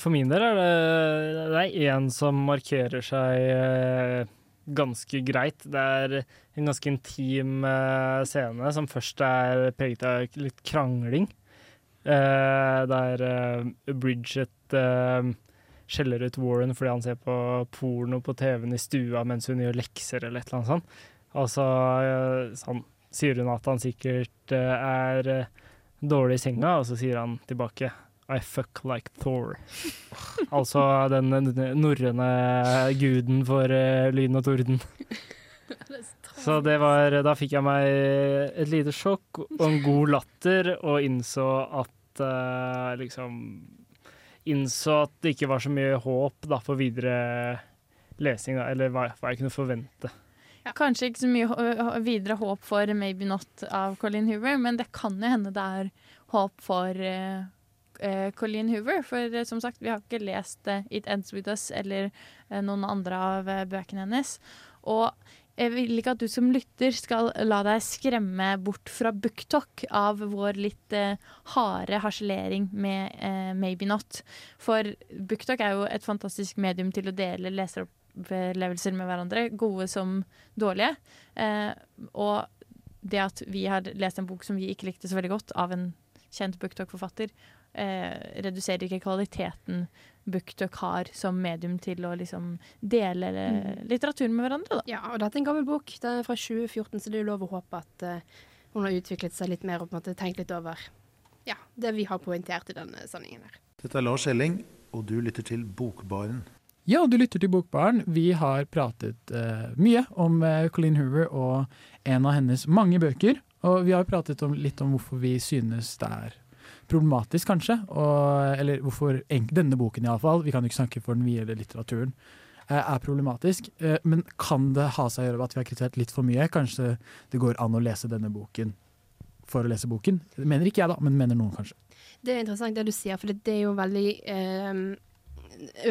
F: for min del er det Det er én som markerer seg eh, ganske greit. Det er en ganske intim eh, scene som først er preget av litt krangling. Eh, der eh, Bridget eh, skjeller ut Warren fordi han ser på porno på TV-en i stua mens hun gjør lekser eller et eller annet sånt. Og så sånn, sier hun at han sikkert er dårlig i senga, og så sier han tilbake I fuck like Thor. altså den norrøne guden for lyn og torden. Så det var Da fikk jeg meg et lite sjokk og en god latter, og innså at uh, liksom Innså at det ikke var så mye håp da, for videre lesing, da, eller hva, hva jeg kunne forvente.
G: Kanskje ikke så mye videre håp for Maybe Not av Colleen Hoover, men det kan jo hende det er håp for uh, eh, Colleen Hoover. For uh, som sagt, vi har ikke lest It Ends With Us eller noen andre av bøkene hennes. Og jeg vil ikke at du som lytter skal la deg skremme bort fra booktalk av vår litt eh, harde harselering med eh, Maybe Not. For booktalk er jo et fantastisk medium til å dele leseropplevelser med hverandre, gode som dårlige. Eh, og det at vi har lest en bok som vi ikke likte så veldig godt, av en kjent booktalk-forfatter, eh, reduserer ikke kvaliteten BookTok har som medium til å liksom dele
H: Mm.
G: litteraturen med hverandre. Da.
H: Ja, og dette er en gammel bok. Det er fra 2014, så det er jo lov å håpe at uh, hun har utviklet seg litt mer og på en måte tenkt litt over ja, det vi har poengtert i denne sendingen her.
N: Dette er Lars Elling, og du lytter til Bokbaren.
E: Ja, du lytter til Bokbaren. Vi har pratet uh, mye om uh, Colleen Hoover og en av hennes mange bøker. Og vi har pratet om, litt om hvorfor vi synes det er problematisk, kanskje. Og, eller hvorfor denne boken, iallfall, vi kan jo ikke snakke for den videre litteraturen, eh, er problematisk. Eh, men kan det ha seg å gjøre med at vi har kritisert litt for mye? Kanskje det går an å lese denne boken for å lese boken? Det mener ikke jeg, da, men mener noen kanskje.
H: Det er interessant det du sier, for det er jo veldig eh,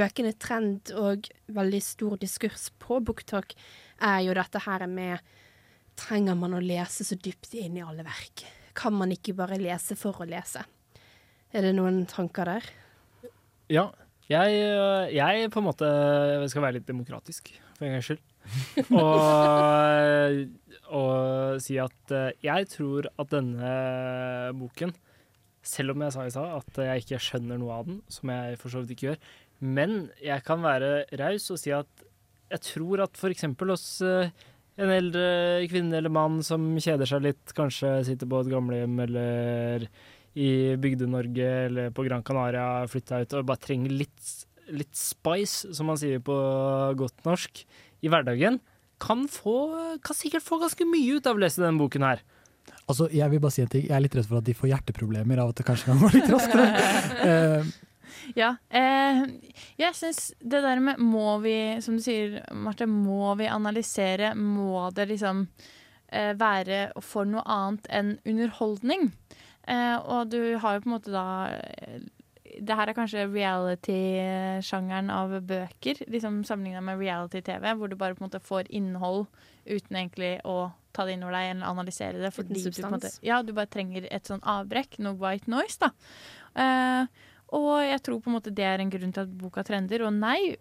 H: økende trend og veldig stor diskurs på BookTalk, er jo dette her med Trenger man å lese så dypt inn i alle verk? Kan man ikke bare lese for å lese? Er det noen tanker der?
F: Ja. Jeg, øh, jeg på en måte skal være litt demokratisk, for en gangs skyld. og, og si at jeg tror at denne boken, selv om jeg sa i stad at jeg ikke skjønner noe av den, som jeg for så vidt ikke gjør, men jeg kan være raus og si at jeg tror at f.eks. hos en eldre kvinne eller mann som kjeder seg litt, kanskje sitter på et gamlehjem eller i Bygde-Norge eller på Gran Canaria, flytta ut og bare trenger litt, litt spice, som man sier på godt norsk, i hverdagen, kan, få, kan sikkert få ganske mye ut av å lese denne boken her.
E: Altså, jeg vil bare si en ting. Jeg er litt redd for at de får hjerteproblemer av at det kanskje kan gå litt raskere. Eh,
G: Ja. Eh, jeg syns det der med må vi, som du sier, Marte, må vi analysere? Må det liksom eh, være for noe annet enn underholdning? Eh, og du har jo på en måte da eh, Det her er kanskje reality-sjangeren av bøker, liksom sammenligna med reality-TV, hvor du bare på en måte får innhold uten egentlig å ta det innover deg eller analysere det. Fordi du, måte, ja, du bare trenger et sånn avbrekk, noe white noise, da. Uh, og jeg tror på en måte det er en grunn til at boka trender. Og nei,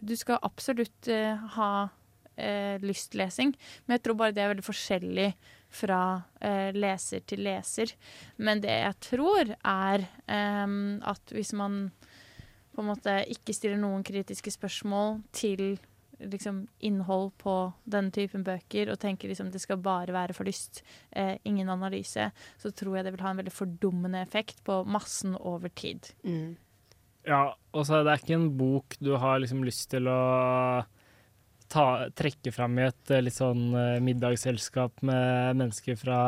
G: du skal absolutt uh, ha uh, lystlesing, men jeg tror bare det er veldig forskjellig fra eh, leser til leser. Men det jeg tror er eh, at hvis man på en måte ikke stiller noen kritiske spørsmål til liksom, innhold på denne typen bøker, og tenker liksom det skal bare være for lyst, eh, ingen analyse, så tror jeg det vil ha en veldig fordummende effekt på massen over tid.
F: Ja, og så er det ikke en bok du har liksom lyst til å ta, trekke fram i et eh, litt sånn eh, middagsselskap med mennesker fra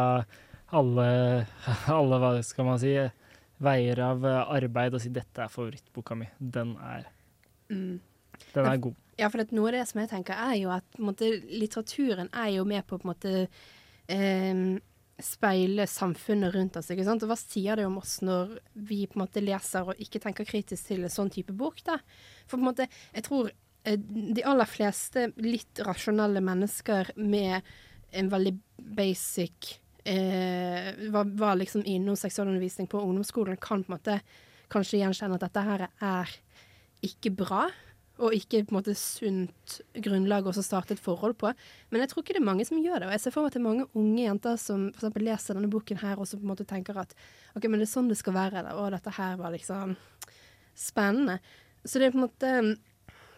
F: alle, alle, hva skal man si, veier av eh, arbeid og si 'dette er favorittboka mi'. Den er,
H: Mm.
F: den er god.
H: Ja, for noe av det som jeg tenker er jo at måte, litteraturen er jo med på å på en måte eh, speile samfunnet rundt oss. ikke sant? Og hva sier det om oss når vi på en måte leser og ikke tenker kritisk til en sånn type bok? da? For på en måte, jeg tror de aller fleste litt rasjonelle mennesker med en veldig basic eh, var, var liksom innom seksualundervisning på ungdomsskolen, kan på en måte kanskje gjenkjenne at dette her er ikke bra, og ikke på en måte sunt grunnlag å starte et forhold på. Men jeg tror ikke det er mange som gjør det. Og jeg ser for meg at det er mange unge jenter som eksempel leser denne boken her, og som på en måte tenker at OK, men det er sånn det skal være. Da. å, dette her var liksom spennende. Så det er på en måte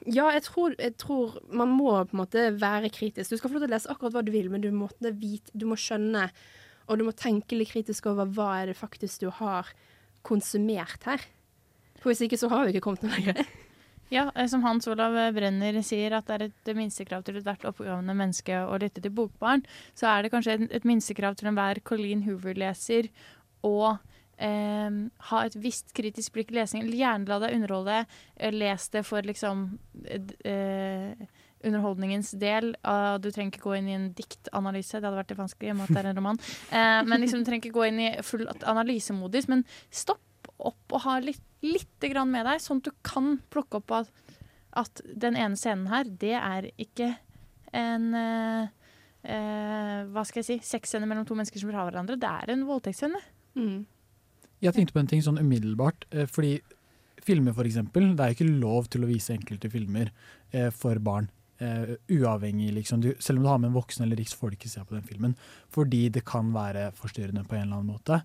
H: Ja, jeg tror, jeg tror man må på en måte være kritisk. Du skal få lov til å lese akkurat hva du vil, men du må, vite, du må skjønne, og du må tenke litt kritisk over hva er det faktisk du har konsumert her. For hvis ikke så har vi ikke kommet noe lenger.
G: Ja, eh, som Hans Olav Brenner sier, at det er et minstekrav til ethvert oppgående menneske å lytte til bokbarn, så er det kanskje et, minstekrav til enhver Colleen Hoover-leser å eh, ha et visst kritisk blikk i lesingen. Gjerne la deg underholde. eh, Les det for liksom eh, eh, underholdningens del. Ah, du trenger ikke gå inn i en diktanalyse, det hadde vært litt vanskelig i og med at det er en roman. Eh, men liksom, du trenger ikke gå inn i full analysemodus. Men stopp opp og ha litt, litt grann med deg, sånn at du kan plukke opp at, at den ene scenen her, det er ikke en eh, eh, Hva skal jeg si? Sexscene mellom to mennesker som vil ha hverandre. Det er en voldtektsscene.
E: Jeg tenkte på en ting sånn umiddelbart, eh, fordi filmer for eksempel, det er jo ikke lov til å vise enkelte filmer eh, for barn. Eh, uavhengig, liksom. Du, selv om du har med en voksen eller riks, får du ikke se på den filmen. Fordi det kan være forstyrrende på en eller annen måte.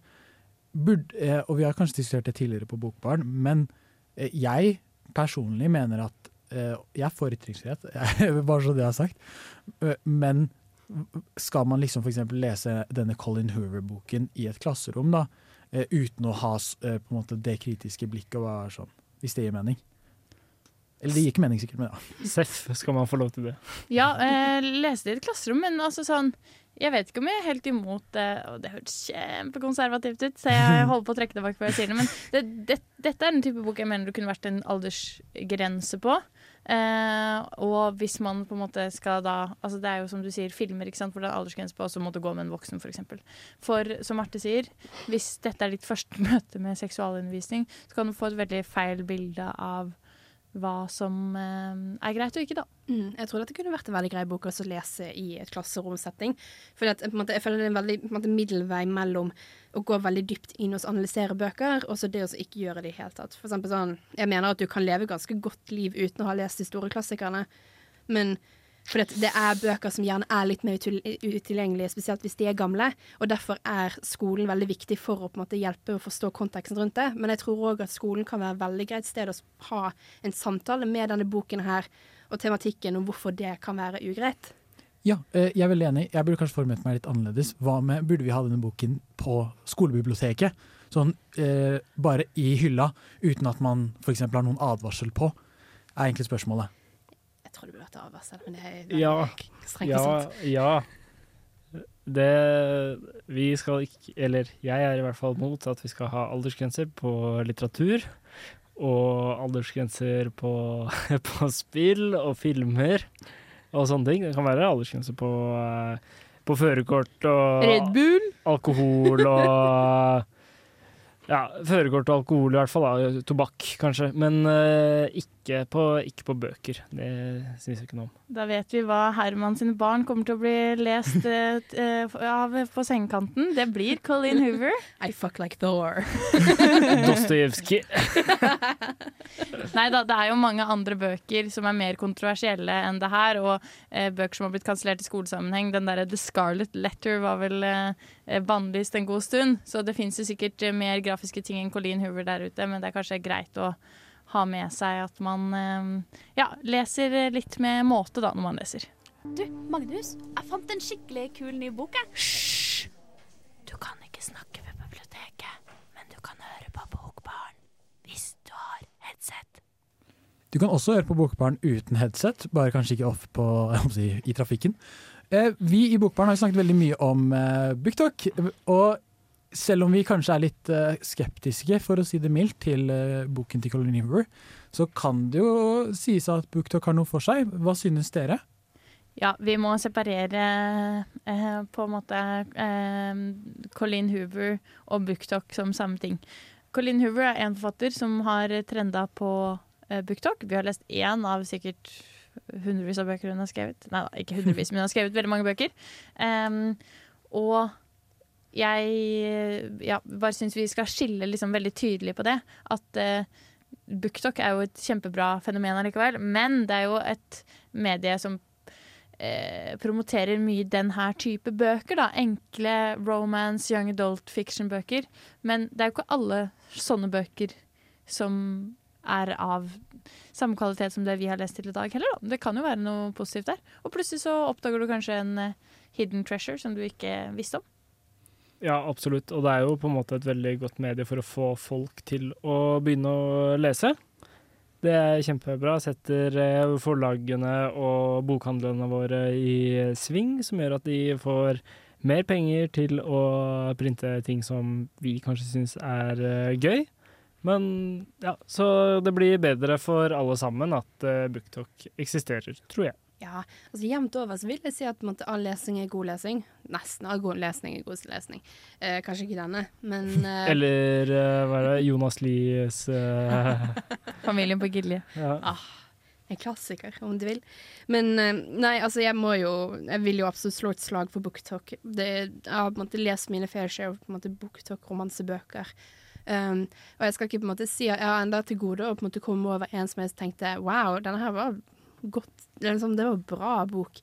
E: Burde, og vi har kanskje diskutert det tidligere på Bokbarn, men jeg personlig mener at Jeg er for ytringsfrihet, bare så det er sagt. Men skal man liksom f.eks. lese denne Colin Hoover-boken i et klasserom, da, uten å ha eh, på en måte det kritiske blikket og være sånn, hvis det gir mening? Eller det gir ikke mening, sikkert, men ja.
F: Seff skal man få lov til det.
G: Ja, eh, lese det i et klasserom, men altså sånn Jeg vet ikke om jeg er helt imot det, og det hørtes kjempekonservativt ut, så jeg holder på å trekke tilbake før jeg sier det, men det, det, dette er den type bok jeg mener det kunne vært en aldersgrense på. Eh, og hvis man på en måte skal da Altså det er jo som du sier, filmer ikke sant, hvor det er aldersgrense på, å måtte gå med en voksen, f.eks. For, eksempel. for som Marte sier, hvis dette er ditt første møte med seksualundervisning, så kan du få et veldig feil bilde av hva som eh, er greit og ikke, da.
H: Mm, jeg tror dette kunne vært en veldig grei bok å lese i et klasseromsetting. For måte, jeg føler det er en veldig en måte, middelvei mellom å gå veldig dypt inn og analysere bøker, og så det å ikke gjøre det i det hele tatt. For eksempel sånn, jeg mener at du kan leve ganske godt liv uten å ha lest de store klassikerne, men for det er bøker som gjerne er litt mer utilgjengelige, spesielt hvis de er gamle. Og derfor er skolen veldig viktig for å måte hjelpe å forstå konteksten rundt det. Men jeg tror òg at skolen kan være et veldig greit sted å ha en samtale med denne boken her, og tematikken om hvorfor det kan være ugreit.
E: Ja, eh, jeg er veldig enig. Jeg burde kanskje formet meg litt annerledes. Hva med, Burde vi ha denne boken på skolebiblioteket? Sånn eh, bare i hylla, uten at man f.eks. har noen advarsel på, er egentlig spørsmålet.
H: Tror det burde vært avvarsel, men det er veldig
F: Ja.
H: strengt
F: Ja,
H: sånt.
F: ja. Det Vi skal ikke Eller jeg er i hvert fall mot at vi skal ha aldersgrenser på litteratur. Og aldersgrenser på, på spill og filmer og sånne ting. Det kan være aldersgrense på, eh, på førerkort og
G: Red Bull.
F: alkohol og Ja, førerkort og alkohol i hvert fall. Da. Tobakk, kanskje. Men uh, ikke, på, ikke på bøker. Det syns jeg ikke noe om.
G: Da vet vi hva Herman sine barn kommer til å bli lest uh, av på sengekanten. Det blir Colleen Hoover.
H: I fuck like Thor.
F: Dostojevskij.
G: Nei da, det er jo mange andre bøker som er mer kontroversielle enn det her, og uh, bøker som har blitt kansellert i skolesammenheng. Den derre The Scarlet Letter var vel bannlyst en god stund, så det fins sikkert eh, mer grafiske ting enn Colleen Hoover der ute, men det er kanskje greit å ha med seg at man eh, ja, leser litt med måte da, når man leser.
O: Du, Magnus, jeg fant en skikkelig kul ny bok. Hysj!
G: Du kan ikke snakke ved biblioteket, men du kan høre på Bokbarn hvis du har headset.
E: Du kan også høre på Bokbarn uten headset, bare kanskje ikke off på, jeg si, i trafikken. Eh, vi i Bokbarn har snakket veldig mye om eh, BookTok, og selv om vi kanskje er litt eh, skeptiske, for å si det mildt, til boken til Colin Hoover, så kan det jo sies at BookTok har noe for seg. Hva synes dere?
G: Ja, vi må separere eh, på en måte eh, Colleen Hoover og BookTok som samme ting. Colleen Hoover er en forfatter som har trenda på eh, BookTok. Vi har lest én av sikkert hundrevis av bøker hun har skrevet. Nei da, ikke hundrevis, men hun har skrevet veldig mange bøker. Um, og jeg ja, bare syns vi skal skille liksom veldig tydelig på det. At uh, BookTok er jo et kjempebra fenomen allikevel, men det er jo et medie som eh, promoterer mye den her type bøker. da. Enkle romance, young adult fiction-bøker. Men det er jo ikke alle sånne bøker som er av samme kvalitet som det vi har lest til i dag heller. Da. Det kan jo være noe positivt der. Og plutselig så oppdager du kanskje en eh, hidden treasure som du ikke visste om.
F: Ja, absolutt. Og det er jo på en måte et veldig godt medie for å få folk til å begynne å lese. Det er kjempebra. Setter eh, forlagene og bokhandlene våre i sving, som gjør at de får mer penger til å printe ting som vi kanskje syns er eh, gøy. Men ja, så det blir bedre for alle sammen at uh, BookTok eksisterer, tror jeg.
H: Ja, altså Jevnt over så vil jeg si at måte, all lesing er god lesing. Nesten all god lesning er god lesning. Eh, kanskje ikke denne, men eh,
F: Eller eh, hva er det, Jonas Lies eh,
G: Familien på Gilje.
F: Ja.
H: ah, en klassiker, om du vil. Men eh, nei, altså, jeg må jo Jeg vil jo absolutt slå et slag for BookTok. Det, jeg har på en måte lest mine fair share av BookTok-romansebøker. Um, og jeg skal ikke på en måte si at jeg har enda til gode å på en måte komme over en som jeg tenkte wow, denne her var godt liksom, Det var en bra bok.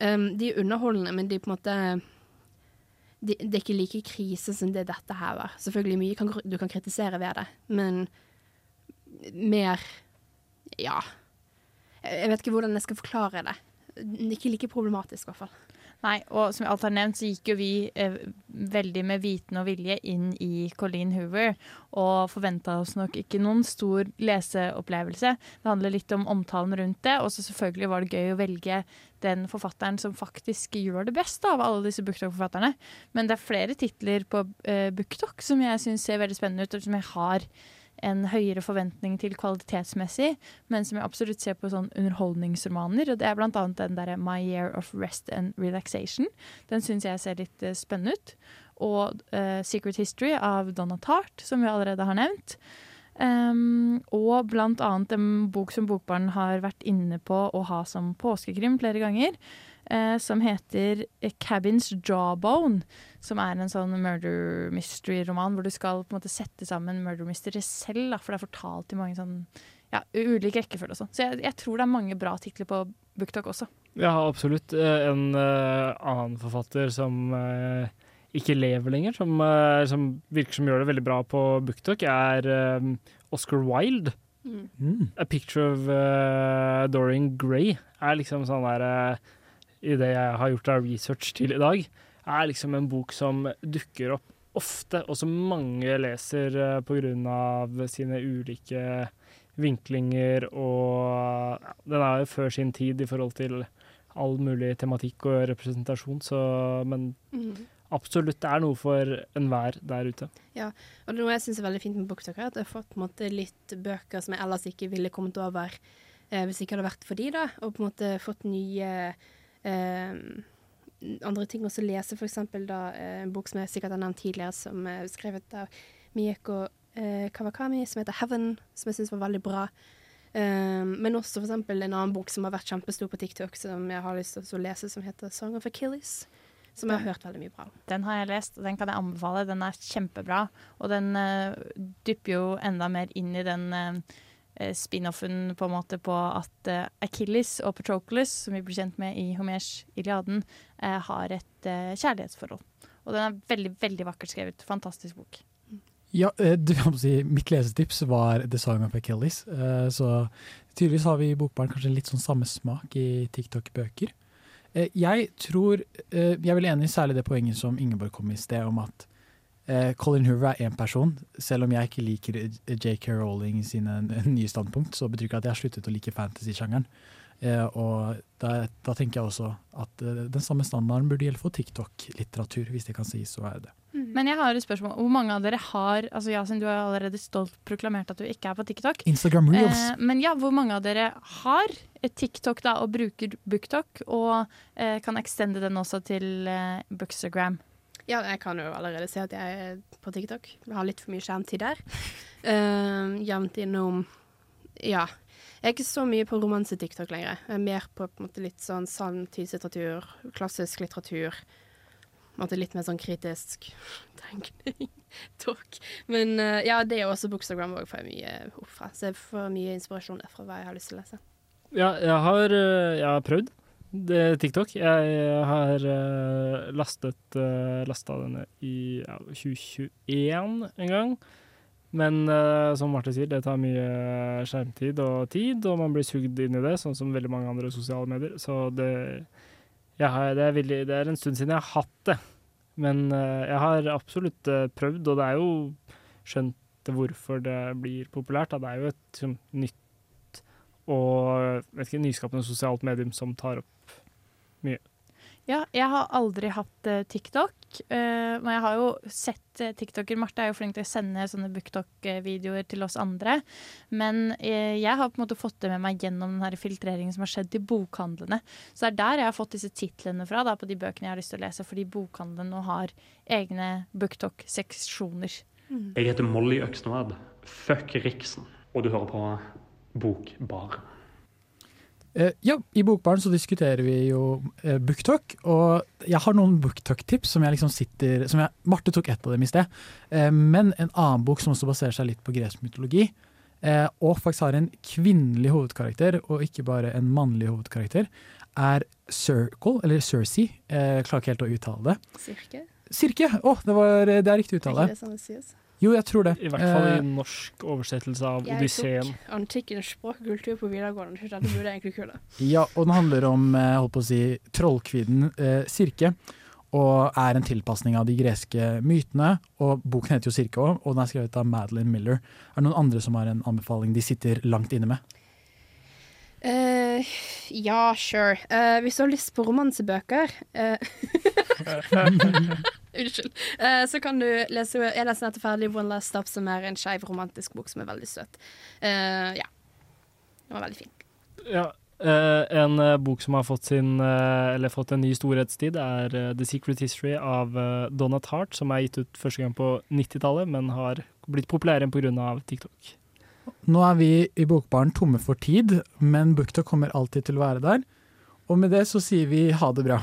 H: Um, de er underholdende, men de på en måte de, Det er ikke like krise som det dette her var. Selvfølgelig mye kan, du kan kritisere ved det, men mer Ja. Jeg vet ikke hvordan jeg skal forklare det. Ikke like problematisk, i hvert fall.
G: Nei, og som alt har nevnt, så gikk jo vi eh, veldig med viten og vilje inn i Colleen Hoover, og forventa oss nok ikke noen stor leseopplevelse. Det handler litt om omtalen rundt det, og så selvfølgelig var det gøy å velge den forfatteren som faktisk gjør det beste av alle disse BookTok-forfatterne. Men det er flere titler på eh, BookTok som jeg syns ser veldig spennende ut, og som jeg har en høyere forventning til kvalitetsmessig, men som jeg absolutt ser på sånn underholdningsromaner. Og det er annet den derre My Year of Rest and Relaxation. Den syns jeg ser litt uh, spennende ut. Og uh, Secret History av Donna Tartt, som vi allerede har nevnt. Um, og annet en bok som Bokbarn har vært inne på å ha som påskekrim flere ganger. Eh, som heter Cabins Jawbone. Som er en sånn murder mystery-roman hvor du skal på en måte sette sammen murder mystery selv. Da, for det er fortalt i mange sånn ja, ulik rekkefølge og sånn. Så jeg, jeg tror det er mange bra titler på BookTok også.
F: Ja, absolutt. Eh, En uh, annen forfatter som uh, ikke lever lenger, som, uh, som virker som gjør det veldig bra på BookTok, er Oscar Wilde.
E: Mm.
F: A Picture of Dorian Gray er liksom sånn der I det jeg har gjort av research til i dag, er liksom en bok som dukker opp ofte, og som mange leser eh, på grunn av sine ulike vinklinger og ja, Den er jo før sin tid i forhold til all mulig tematikk og representasjon, så Men
H: Mhm.
F: absolutt det er noe for enhver der ute.
H: Ja, og det er noe jeg syns er veldig fint med BookTok, er at jeg har fått på en måte, litt bøker som jeg ellers ikke ville kommet over eh, hvis ikke hadde vært for de, da. Og på en måte fått nye eh, andre ting også lese, eksempel eh, en bok som jeg sikkert har nevnt tidligere, som er skrevet av Mieko eh, Kawakami, som heter Heaven, som jeg syns var veldig bra. Um, men også eksempel en annen bok som har vært kjempestor på TikTok, som jeg har lyst til å lese, som heter Song of Achilles. Som jeg har hørt veldig mye bra om.
G: Den har jeg lest, og den kan jeg anbefale. Den er kjempebra. Og den uh, dypper jo enda mer inn i den eh, eh, spin-offen på en måte på at eh, Achilles og Patroclus, som vi blir kjent med i Homers Iliaden, eh, har et eh, kjærlighetsforhold. Og den er veldig, veldig vakkert skrevet. Fantastisk bok.
E: Ja, eh, du, kan si, Mitt lesetips var The Song of Achilles. eh, Så tydeligvis har vi i Bokbarn kanskje litt sånn samme smak i TikTok-bøker. Eh, Jeg tror eh, Jeg er vel enig i særlig det poenget som Ingeborg kom i sted, om at eh, Colin Hoover er én person. Selv om jeg ikke liker eh, JK Rowling sine nye standpunkt, så betyr ikke at jeg har sluttet å like fantasy-sjangeren. Eh, og da, da tenker jeg også at eh, den samme standarden burde gjelde for TikTok-litteratur, hvis det kan sies så er det.
G: Men jeg har et spørsmål. Hvor mange av dere har altså Yasin, du har allerede stolt proklamert at du ikke er på TikTok.
E: Instagram Reels.
G: Eh, men ja, hvor mange av dere har et TikTok da, og bruker BookTok, og eh, kan extende den også til eh, Bookstagram?
H: Ja, jeg kan jo allerede si at jeg er på TikTok. Jeg har litt for mye skjermtid der. Uh, jevnt innom Ja. Jeg er ikke så mye på romanse-TikTok lenger. Jeg er mer på, på en måte, litt sånn sanntidslitteratur, klassisk litteratur. Litt mer sånn kritisk tenkning. Talk. Men uh, ja, det er også Bookstagram òg får jeg mye opp fra. Så jeg får mye inspirasjon derfra hva jeg har lyst til å lese.
F: Ja, jeg har, eh, jeg har prøvd det TikTok. Jeg har uh, lastet uh, lasta denne i ja, 2021 en gang. Men uh, som Marte sier, det tar mye skjermtid og tid, og man blir sugd inn i det, sånn som veldig mange andre sosiale medier. Så det, har, det, er veldig, det er en stund siden jeg har hatt det. Men eh, jeg har absolutt eh, prøvd, og det er jo skjønt hvorfor det blir populært. Da. Det er jo et som, nytt og vet ikke, nyskapende sosialt medium som tar opp mye.
G: Ja, jeg har aldri hatt uh, TikTok, uh, men jeg har jo sett uh, TikToker. Marte er jo flink til å sende sånne BookTok-videoer til oss andre. Men jeg har på en måte fått det med meg gjennom den her filtreringen som har skjedd i bokhandlene. Så det er der jeg har fått disse titlene fra, da, på de bøkene jeg har lyst til å lese, fordi bokhandlene nå har egne BookTok-seksjoner.
P: Jeg heter Molly Øksnevad. Fuck Riksen. Og du hører på Bokbar.
E: Eh, ja, i Bokbaren så diskuterer vi jo eh, BookTalk, og jeg har noen BookTalk-tips som jeg liksom sitter som jeg, Marte tok ett av dem i sted, eh, men en annen bok som også baserer seg litt på gresk mytologi, eh, og faktisk har en kvinnelig hovedkarakter, og ikke bare en mannlig hovedkarakter, er Circle, eller Cersei. Eh, jeg klarer ikke helt å uttale det.
H: Sirke?
E: Sirke! Å, det, var, det er riktig uttale.
H: Er ikke det sånn det sies?
E: Jo, jeg tror det.
F: I hvert fall i
E: Eh,
F: norsk oversettelse av
H: Jeg
F: Odysseen.
H: tok antikkens språk og kultur på videregående. så Dette burde egentlig kule.
E: Ja, og den handler om jeg holdt på å si, trollkvinnen eh, Sirke. Og er en tilpasning av de greske mytene. Og Boken heter jo Sirke òg, og den er skrevet av Madeline Miller. Er det noen andre som har en anbefaling de sitter langt inne med?
H: Eh, ja, sure. Uh, hvis du har lyst på romansebøker uh, Unnskyld. Så kan du lese Jeg leser nettopp ferdig One Last Stop, som er en skeiv romantisk bok som er veldig søt. Ja. Den var veldig fin.
F: Ja, en bok som har fått, sin, eller fått en ny storhetstid, er The Secret History av uh, Donna Tart, som er gitt ut første gang på 90-tallet, men har blitt populær igjen pga. TikTok.
E: Nå er vi i Bokbaren tomme for tid, men Bukta kommer alltid til å være der. Og med det så sier vi ha det bra.